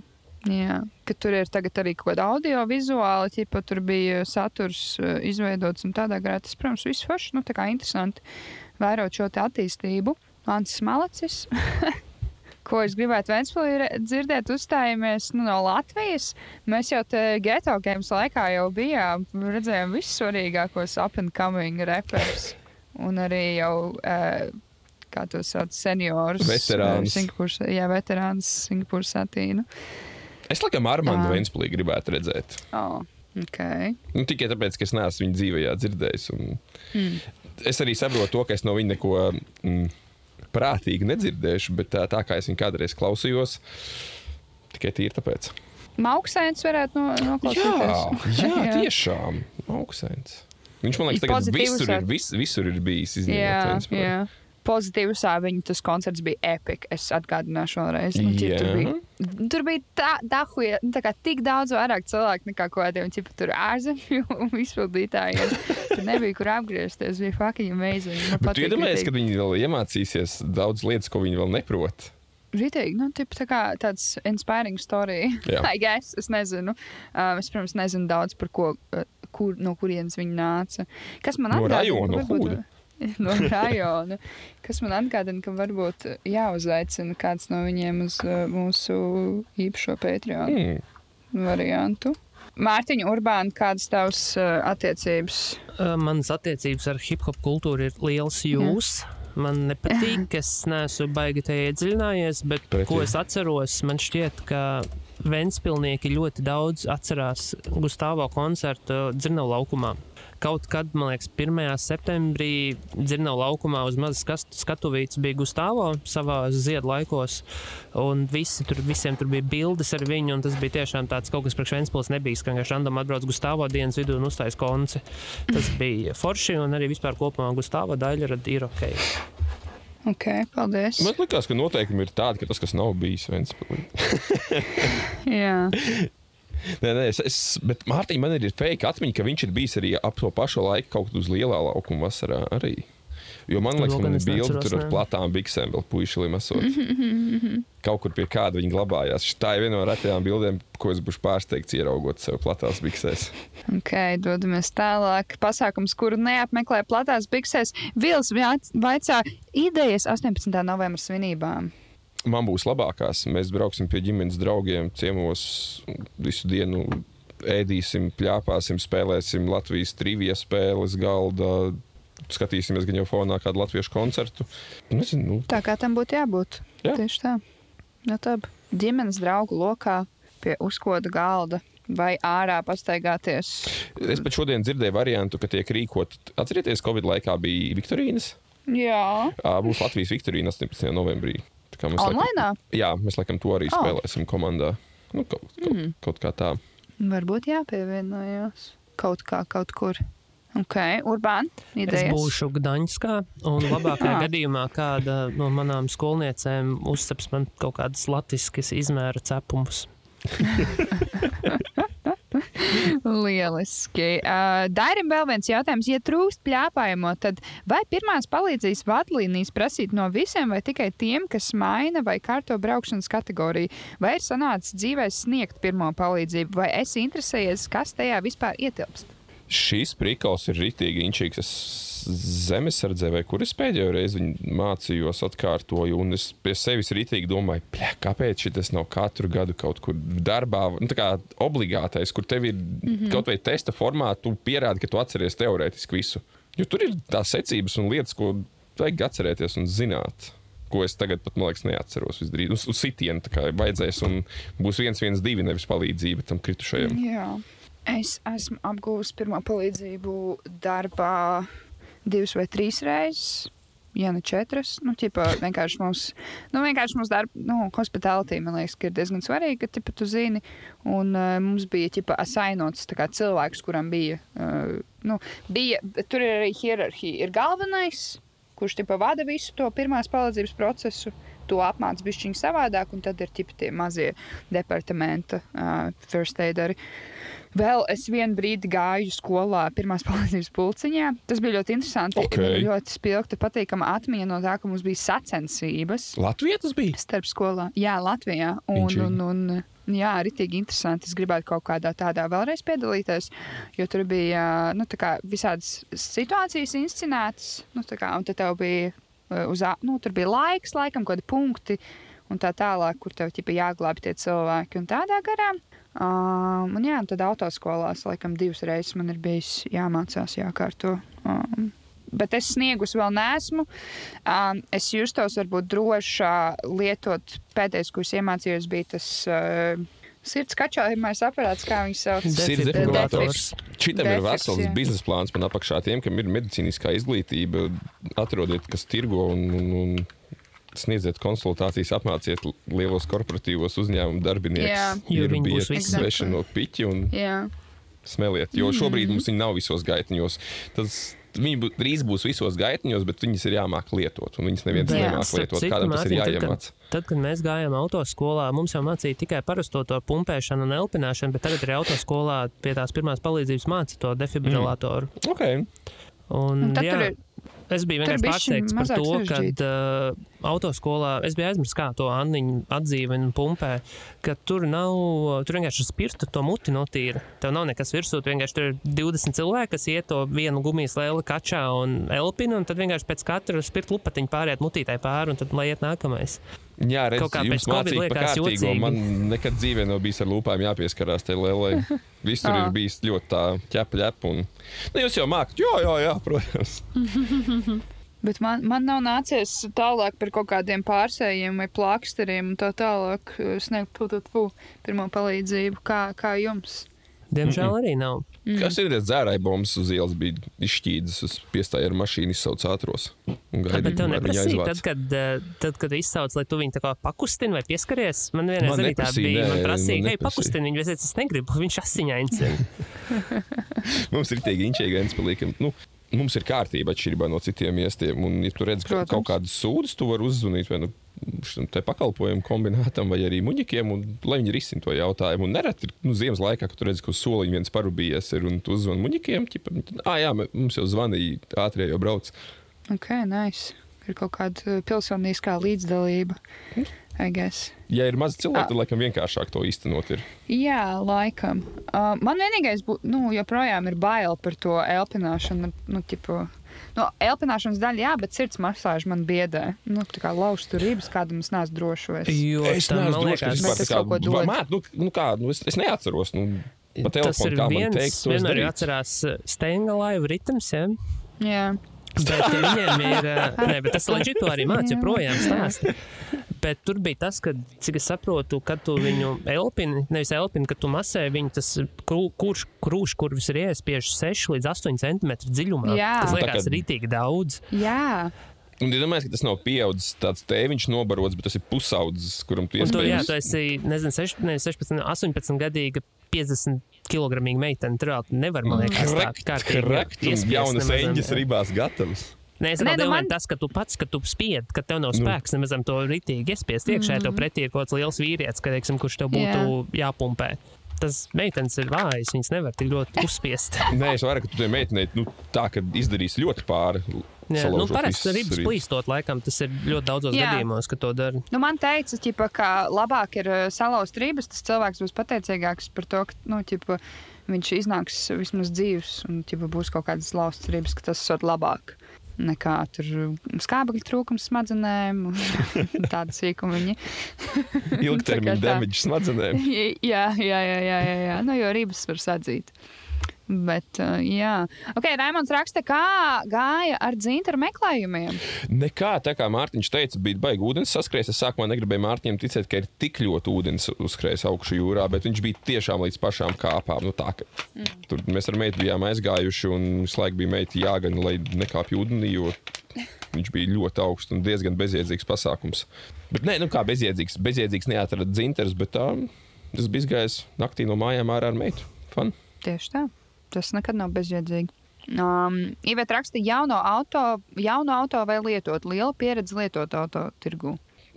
Jā, ka tur ir arī kaut kāda audio-vizuāla, ja tur bija saturs uh, izveidots un tādā garā. Tas, protams, viss forši, nu, tā kā interesanti vērot šo attīstību. Ants Malacis, ko es gribētu Vēnspilī dzirdēt, uzstājamies nu, no Latvijas. Mēs jau geto games laikā jau bijām, redzējām vissvarīgākos up and coming rappers. Un arī jau, uh, kā to sauc, seniorus. Veterānus. uh, Singapūras, jā, veterāns Singapūras satīnu. Es laikam Armānu Jā. Vēnspilī gribētu redzēt. Oh. Okay. Nu, tikai tāpēc, ka es neesmu viņu dzīvē dzirdējis. Un... Mm. Es arī saprotu to, ka es no viņa neko mm, prātīgi nedzirdēšu, bet tā, tā kā es viņu kādreiz klausījos, tikai tīri tāpēc. Mauksēns varētu no, Jā, noklausīties. jā, tiešām augsts. Viņš man liekas, pozitīvs visur ir, vis, visur ir bijis Jā, Pozitīvā viņa tas koncerts bija epic. Es atgādināšu vēlreiz. Nu, ķip, tur bija, tur bija tā, tā, huja, nu, tā kā tik daudz vairāk cilvēku nekā kaut kādiem ķipa, tur ārzemju izpildītājiem. Tur nebija kur apgriezties. Bija fucking amazing. Man Bet tu iedomājies, ka viņi vēl iemācīsies daudz lietas, ko viņi vēl neprot. Ritīgi, nu, tip, tā kā tāds inspiring story. Jā. Guess, es nezinu. Um, es, protams, nezinu daudz par ko, uh, kur, no kurienes viņi nāca. Kas man No atgādina, rajona, ka no Hūda. No rajona. Kas man atgādina, ka varbūt jāuzaicina kāds no viņiem uz uh, mūsu īpašo Patreon Mm. variantu. Mārtiņa Urbāna, kādas tavas uh, attiecības? Manas attiecības ar hip hop kultūru ir liels jūs. Man nepatīk, es neesmu baigi tajā iedziļinājies, bet Pretī. ko es atceros, man šķiet, ka Ventspilnieki ļoti daudz atcerās Gustavo koncertu Dzirnavu laukumā. Kaut kad, man liekas, 1. septembrī Dzirnavu laukumā uz mazas skatuvītes bija Gustavo savā ziedu laikos, un visi tur, visiem tur bija bildes ar viņu, un tas bija tiešām tāds kaut kas priekš Ventspils nebija, ka vienkārši random atbrauc Gustavo dienas vidū un uztais konci. Tas bija forši, un arī vispār kopumā Gustavo daļa ir ok. Ok, paldies. Man liekas, ka noteikumi ir tādi, ka tas, kas nav bijis Ventspilī. Jā, Nē, nē, es, es, bet Mārtiņa man ir fake atmiņa, ka viņš ir bijis arī ap to pašu laiku kaut kur uz lielā laukuma vasarā arī. Jo man liekas, To ka man ir bilde tur ar platām biksēm, vēl puiši limesot. Kaut kur pie kāda viņi glabājās. Tā ir viena no retajām bildēm, ko es būšu pārsteigts ieraugot sev platās biksēs. ok, dodamies tālāk. Pasākums, kuru neapmeklē platās biksēs, Vils vaicā idejas 18. novembra svinībām. Man būs labākās. Mēs brauksim pie ģimenes draugiem, ciemos visu dienu. Ēdīsim, plāpāsim, spēlēsim Latvijas trivija spēles galda. Skatīsimies gan jau fonā kādu latviešu koncertu. Nezinu, nu, Tā kā tam būtu jābūt. Jā. Tieši tā. No tā ģimenes draugu lokā pie uzkoda galda vai ārā pastaigāties. Es pat šodien dzirdēju variantu, ka tiek rīkot. Atcerieties, Covid laikā bija Viktorīnas. Jā, Būs Latvijas Viktorīna 18. novembrī. Kā mēs online. Laikam, jā, mēs laikam to arī Oh. spēlēsim komandā. Nu, kaut, kaut, mm. kaut kā tā. Varbūt jāpievienojas kaut kā, kaut kur. Ok, urbāni Es idejas. būšu Gdaņskā, un labākajā Ah. gadījumā kāda no manām skolniecēm uzceps man kaut kādas latviešu izmēra cepumus. Lieliski. Uh, Dairim vēl viens jautājums. Ja trūkst pļāpājamo, tad vai pirmās palīdzības vadlīnijas prasīt no visiem vai tikai tiem, kas maina vai kārto braukšanas kategoriju? Vai ir sanācis dzīvē sniegt pirmo palīdzību, vai esi interesējies, kas tajā vispār ietilpst? Šīs prikals ir rītīgi inčīgs. Es zemesardzē, vai kur es pēdējo reizi mācījos, atkārtoju, un es pie sevis rītīgi domāju, "Pļa, kāpēc šis nav katru gadu kaut kur darbā, nu, tā kā obligātais, kur tev ir mm -hmm. kaut vai testa formā, tu pierādi, ka tu atceries teorētiski visu. Jo tur ir tās secības un lietas, ko vajag atcerēties un zināt. Ko es tagad pat, man liekas, neatceros visdrīz. Uz, uz sitienu tā kā vajadzēs, un būs viens, viens, divi, nevis palīdzība tam kritušajam. Jā. Es esmu apguvusi pirmo palīdzību darbā divas vai trīs reizes. Ja ne četras, nu, ķipa, vienkārši mums, nu, vienkārši mums darba, nu, hospitālitī, man liekas, ka ir diezgan svarīgi, ka, ķipa, tu zini, un uh, mums bija, ķipa, asainots, tā kā cilvēks, kuram bija, uh, nu, bija, tur ir arī hierarhija. Ir galvenais, kurš, ķipa, vada visu to pirmās palīdzības procesu, to apmāca bišķiņu savādāk, un tad ir, ķipa, tie mazie departamenta uh, first aideri. Vēl es vienu brīdi gāju skolā, pirmās palīdzības pulciņā. Tas bija ļoti interesanti. Ok. Man Ļoti spilgta, patīkama atmiņa no tā, ka mums bija sacensības Latvijas tas bija? starp skolām. Jā, Latvijā. Un, Inčīgi. un, un, jā, arī tik interesanti. Es gribētu kaut kādā tādā vēlreiz piedalīties, jo tur bija nu, kā visādas situācijas inscenētas. Nu, tā kā, un tad tev bija, uh, uz, nu, tur bija laiks, laikam, kaut kādi punkti. Un tā tālāk, kur tev ķipa, jāglābj tie cilvēki. Un tādā garā. Um, un, jā, un tad autoskolās, laikam, divas reizes man ir bijis jāmācās, jākārto. Um, bet es sniegus vēl neesmu. Um, es justos varbūt drošā lietot pēdējais, ko es iemācījos, bija tas uh, Sirds kačājumais aparāts, kā viņš sauc. Sirds Defi- defibrillators. Šitam ir Defiks, vesels jā. biznesa plāns man apakšā tiem, kam ir medicīniskā izglītība. Atrodiet, kas tirgo un, un, un sniedziet konsultācijas, apmāciet lielos korporatīvos uzņēmumu darbiniekus. Visi. sveši no piķi un Jā. smeliet. Jo šobrīd Mhm. mums viņi nav visos gaitiņos. Tas, viņi bū, drīz būs visos gaitiņos, bet viņas ir jāmāk lietot. Un viņas neviens Jā. Starp lietot. citu, Kādam tas ir Mārtiņ, tad. Tad, kad mēs gājām autoskolā, mums jau mācīja tikai parasto to pumpēšanu un elpināšanu, bet tagad arī autoskolā pie tās pirmās palīdzības māca to defibrillatoru. Okay. Un, Un tad jā, tur ir- es biju vienkārši pārsteigts par to, ka uh, autoskolā es biju aizmirsis, kā to Anniņu atdzīvina pumpē, ka tur nav, tur vienkārši ar spirtu to muti notīra. Tev nav nekas virsū, tu vienkārši tur ir 20 cilvēki, kas iet to vienu gumijas lēli kačā un elpina, un tad vienkārši pēc katra spirta lupatiņa pāriet mutītai pāri, un tad lai iet nākamais. Jā, redz, Kaut kā jums mācīja par kārtīgo. Man nekad dzīvē nav bijis ar lūpām jāpieskarās tai lielai. Viss tur ir bijis ļoti tā ķepa ķepa. Un... Nu, jūs jau mākat, jā, jā, jā, protams. Bet man, man nav nācies tālāk par kaut kādiem pārsējiem vai plāksteriem un tā tālāk eh, sniegt pirmo palīdzību. Kā, kā jums? Diemžēl arī nav. Mm. Kas ir tas dzērāja bombas uz ielas? Bija izšķīdas, es piestāju ar mašīnu, izsaucu ātros. un Bet gaidīju, tev neprasīja, tad, kad, eh, tad, kad izsauc, lai tu viņu tā kā pakustini vai pieskaries. Man vienreiz Man arī tā bija. Man nē, prasīja, man hei, neprasīja. pakustini viņu, es es negribu, viņš asiņains. ir." Mums ir tie inčīgi viens paliekam. Nu, Mums ir kārtība atšķirībā no citiem miestiem. Un, ja tu redz ka Protams. kaut kādas sūdzes, tu vari uzzvanīt vai nu šim te pakalpojumu kombinātam, vai arī muļķiem, un lai viņi risina to jautājumu. Un nereti ir nu, ziemas laikā, kad tu redz, ka uz soliņa viens parūpījies ir un tu uzzvani muļķiem. Ah, jā, mums jau zvanīja, ātrie jau brauc. Ok, nice. Ir kaut kāda eh, pilsoniskā līdzdalība. I guess. Ja ir maz cilvēku, Ah. tad laikam vienkāršāk to īstenot. Ir. Jā, laikam. Uh, man vienīgais, bū, nu, joprojām ir bail par to elpināšanu. Nu, tipu, nu, elpināšanas daļa, jā, bet sirds masāža man biedē. Nu, tā kā lauž turības, kādam es neesmu drošs. Jo Es tam, neesmu man drošs, ka tas kaut ko dod. māt, nu, nu kā, nu, es, es neatceros. Nu, pa tas telefonu, kā man viens, teikt, to es darītu. atcerās Stenga laiva ritms, ja? Jā, Bet viņiem ir, eh, ne, bet tas leģit to arī māca, joprojām stāsta. Bet tur bija tas, ka, cik es saprotu, kad tu viņu elpini, nevis elpini, kad tu masē viņu, tas kurš krūš, kur viss ir iespiež 6 līdz 8 cm dziļumā. Jā. Tas Tā liekas kā- rītīgi daudz. jā. Un iedomājieties, ka tas nav pieaudzis tāds tēviņš nobarots, bet tas ir pusaudzis, kuram tu Un tu, jā, iespējams. tu esi, nezinu, 6, ne, 16, 18 gadīga, 50 kg meitene. Tur vēl nevar, man liekas, tā kārtīgi Krakt, iespiest jaunas eņģes jā. rībās gatavas. Nē, es domāju, nu man... tas, ka tu pats, ka tu spied, ka tev nav Nu. spēks nemaz to rītīgi iespiest iekšā, mm. tev pretī ir kaut kāds liels vīrietis, ka, teiksim, kurš tev būtu Jā. jāpumpē. Tas meitenes ir vājas, viņas nevar tik ļoti uzspiest. Nē, es vairāk, ka tu tai meitenei nu, tā, ka izdarīs ļoti pāri. Jā, nu, parasti ribas. plīstot, laikam, tas ir ļoti daudzos Jā. gadījumos, ka to dara. Nu, man teica, ķipa, ka labāk ir uh, salauzt rības, tas cilvēks būs pateicīgāks par to, ka nu, ķipa, viņš iznāks vismaz dzīves un ķipa, būs kaut kādas laustas rības, ka tas ir labāk. Nekā tur skābekļa trūkums smadzenēm, un tāda sīkuma viņa. Ilgtermiņa damage smadzenēm. jā, jā, jā, jā, jā, jā. Nu, jo rības var sadzīt. Bet, uh, jā, ok, Raimons raksta, kā gāja ar dzintaru meklējumiem. Nekā tā kā Mārtiņš teica, bija baigi ūdens saskries. Es sākumā negribēju Mārtiņam ticēt, ka ir tik ļoti ūdens uzskrējis augšu jūrā, bet viņš bija tiešām līdz pašām kāpām. Nu, tā, ka, mm. Tur mēs ar meitu bijām aizgājuši, un visu laiku bija meita jāgan, lai nekāpju ūdenī, jo viņš bija ļoti augsts un diezgan bezjēdzīgs pasākums. Bet nē, nu kā bezjēdzīgs, bezjēdzīgs neatrada dzintars, bet tā, es biju gājis naktī no mājām ārā ar meitu. Fun. Tieši tā. Tas nekad nav bezjēdzīgi. Um, Ivēt raksta, jauno auto, jauno auto vai lietot, liela pieredze lietot auto tirgu.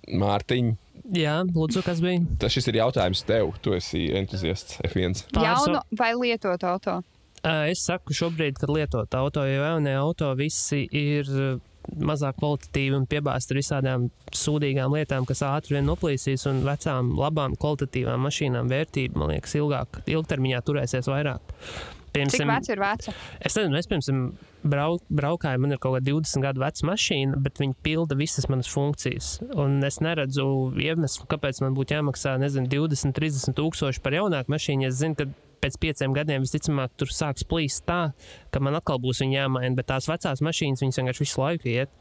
Mārtiņ, Jā, lūdzu, kas bija? tas šis ir jautājums tev. Tu esi entuziasts F1. Pāris- Jauno vai lietot auto? Es saku, šobrīd, kad lietot auto, jo jaunie auto visi ir mazāk kvalitatīvi un piebāzti ar visādām sūdīgām lietām, kas ātri vien noplīsīs, un vecām, labām, kvalitatīvām mašīnām vērtība, man liekas, ilgāk, ilgtermiņā turēsies vairāk. Cik vecs ir veca? Es nezinu, es pirms tam brau, braukāju, man ir kaut kāda 20 gadu veca mašīna, bet viņa pilda visas manas funkcijas. Un es neredzu iemeslu, kāpēc man būtu jāmaksā, nezinu, 20, 30 tūkstoši par jaunāku mašīnu. Es zinu, ka pēc pieciem gadiem visticamāk tur sāks plīst tā, ka man atkal būs viņa jāmaina, bet tās vecās mašīnas viņas vienkārši visu laiku iet.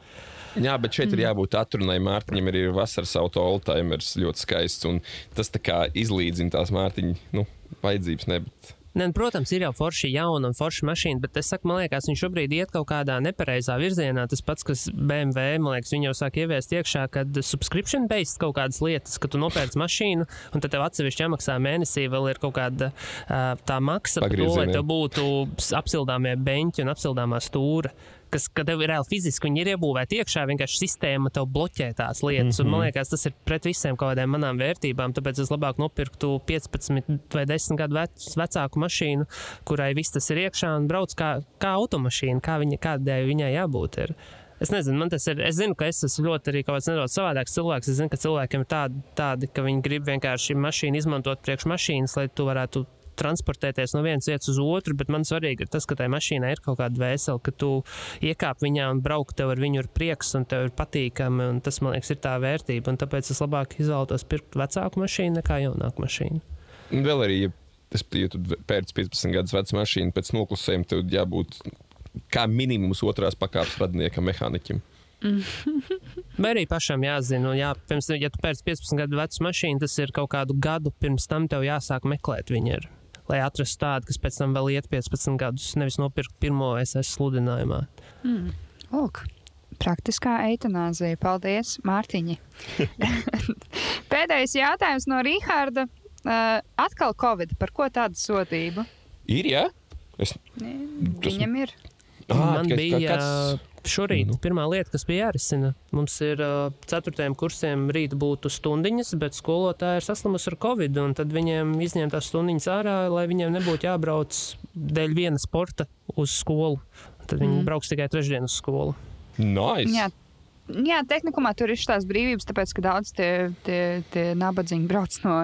Jā, bet šeit mm. ir jābūt atrunai. Mārtiņam arī ir vasaras auto oldtimers ļoti skaists. Un tas tā kā izlīdzina tās Mārtiņa nu, vajadzības. Ne, bet... Ne, nu, protams, ir jau forši jauna un forša mašīna, bet es saku, man liekas, viņš šobrīd iet kaut kādā nepareizā virzienā. Tas pats, kas BMW, man liekas, viņi jau sāk ieviest iekšā, kad subscription based kaut kādas lietas, ka tu nopērci mašīnu, un tad tev atsevišķi jāmaksā mēnesī, vēl ir kaut kāda tā maksa par to, lai tev būtu apsildāmie beņķi un apsildāmā stūra kas, ka tev ir reāli fiziski viņi ir iebūvēti iekšā, vienkārši sistēma tev bloķē tās lietas. Mm -hmm. Un, man mhm. liekas, tas ir pret visiem kaut kādiem manām vērtībām. Tāpēc es labāk nopirktu 15 vai 10 gadu vec, vecāku mašīnu, kurai viss tas ir iekšā un brauc kā, kā automašīna, kā viņa, kādai viņai jābūt. Ir. Es nezinu, man tas ir. Es zinu, ka es esmu ļoti arī kaut kāds nedaudz savādāks cilvēks. Es zinu, ka cilvēkiem ir tādi, tādi ka viņi grib vienkārši mašīnu izmantot priekš mašīnas, lai tu varētu transportēties no vienas vietas uz otru, bet man svarīgi ir tas, ka tai mašīnai ir kaut kāda vēsele, ka tu iekāp viņā un braukt tev ar viņu ir prieks un tev ir patīkami. Tas, man liekas, ir tā vērtība. Un tāpēc es labāk izvēlos pirkt vecāku mašīnu nekā jaunāku mašīnu. Un vēl arī, ja, es, ja tu pēc 15 gadus vecu mašīnu, pēc noklusējuma tev jābūt kā minimums otrās pakāpes radiniekam, mehāniķim. Vai arī pašam jāzina, jā, pirms, ja tu pēc 15 gadu vecu mašīnu, tas ir kaut kādu gadu pirms tam tev jāsāk meklēt viņu. Ir lai atrastu tādu, kas pēc tam vēl iet 15 gadus, nevis nopirkt pirmo SS sludinājumā. Mm. Lūk. Praktiskā eitanāzija. Paldies, Mārtiņi. Pēdējais jautājums no Rīhārda. Uh, atkal Covid. Par ko tādu sodību? Ir, jā? Es... Viņam ir. Ah, Man bija kāds... Šorīt nu. pirmā lieta, kas bija jārisina, mums ir ceturtajiem kursiem rīt būtu stundiņas, bet skolotāji ir saslimusi ar covid, un tad viņiem izņemt tās stundiņas ārā, lai viņiem nebūtu jābrauc dēļ viena sporta uz skolu. Tad viņi mm. brauks tikai trešdien uz skolu. Nice. Jā. Jā, tehnikumā tur ir tās brīvības, tāpēc, ka daudz tie, tie, tie nabadzīgi brauc no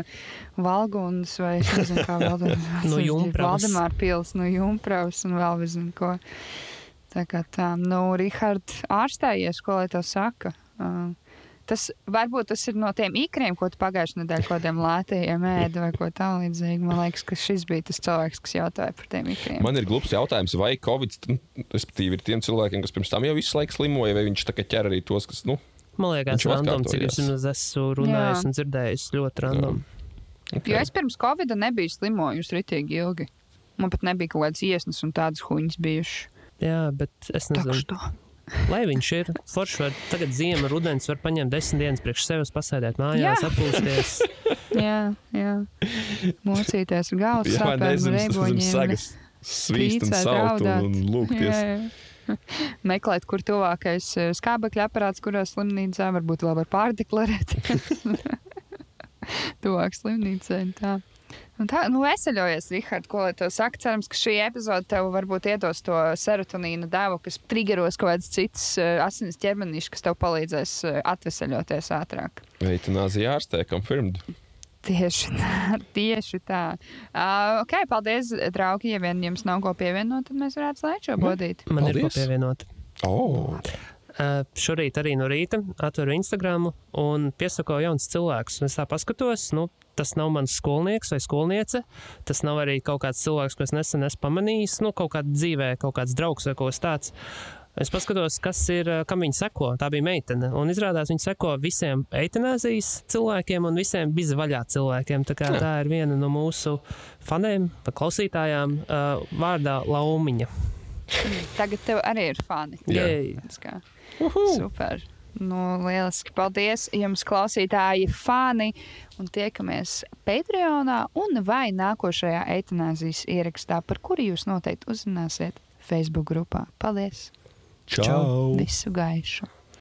Valgunas vai nezinu, kā vēl no Jumpras. Valdemāra pils, no Jumpras un vēl nezinu ko. Tā kā tā, nu, Rihard, ārstējies, ko lai tev saka? Uh, tas varbūt tas ir no tiem ikriem, ko tu pagājušajā nedēļā kaut kādiem lētījiem ēdi vai ko tamlīdzīgu. Man liekas, ka šis bija tas cilvēks, kas jautāja par tiem ikriem. Man ir glups jautājums, vai Covid, respektīvi, ir tiem cilvēkiem, kas pirms tam jau visu laiku slimoja, vai viņš tā kā ķer arī tos, kas, nu, Man liekas, random, cik es esmu runājis Jā. un dzirdējis, ļoti random. Okay. Jo es pirms Covid nebiju slimojusi ritīgi ilgi. Man pat nebija kaut kādas iesnas un tādas huņas bijušas. Jā, bet es nezinu. Lai viņš ir foršs, var tagad ziema, rudens, var paņemt desmit dienas priekš sevis, pasēdēt mājās, atpūsties. jā, jā. Mocīties ar galvu, sāpēm, reiboņiem. Svīst un salt un, un lūgties. Jā, jā. Meklēt, kur tuvākais eh, skābekļa aparāts, kurā slimnīcā varbūt vēl var pārdeklarēt. Tuvāk slimnīcai. Tā. Un tā, nu, veseļojies, Rihard, ko lai tev saka. Cerams, ka šī epizode tev varbūt iedos to serotonīnu devu, kas triggeros kaut kādas citas uh, asins ķermenīšas, kas tev palīdzēs uh, atveseļoties ātrāk. Eitanāzija ārstē, confirmed. Tieši tā, tieši tā. Uh, ok, paldies, draugi. Ja vien jums nav ko pievienot, tad mēs varētu slēgt šo bodīt. Man paldies. ir ko pievienot. Oh. Šorīt arī no rīta atveru Instagram un piesakoju jaunus cilvēkus. Es tā paskatos, nu, tas nav mans skolnieks vai skolniece. Tas nav arī kaut kāds cilvēks, ko es nesen esmu pamanījis, nu, kaut kādā dzīvē, kaut kāds draugs vai kaut kas tāds. Es paskatos, kas ir, kam viņa seko. Tā bija meitene. Un izrādās, viņa seko visiem eitanāzijas cilvēkiem un visiem bizvaļā cilvēkiem. Tā, kā, tā ir viena no mūsu faniem, klausītājām, vārdā Laumiņa. Tagad tev arī ir fani. Jā, Jā. Super. Nu, lieliski. Paldies jums, klausītāji, fani. Un tiekamies Patreonā un vai nākošajā eitanāzijas ierakstā, par kuru jūs noteikti uzzināsiet Facebook grupā. Paldies! Čau! Visu gaišu!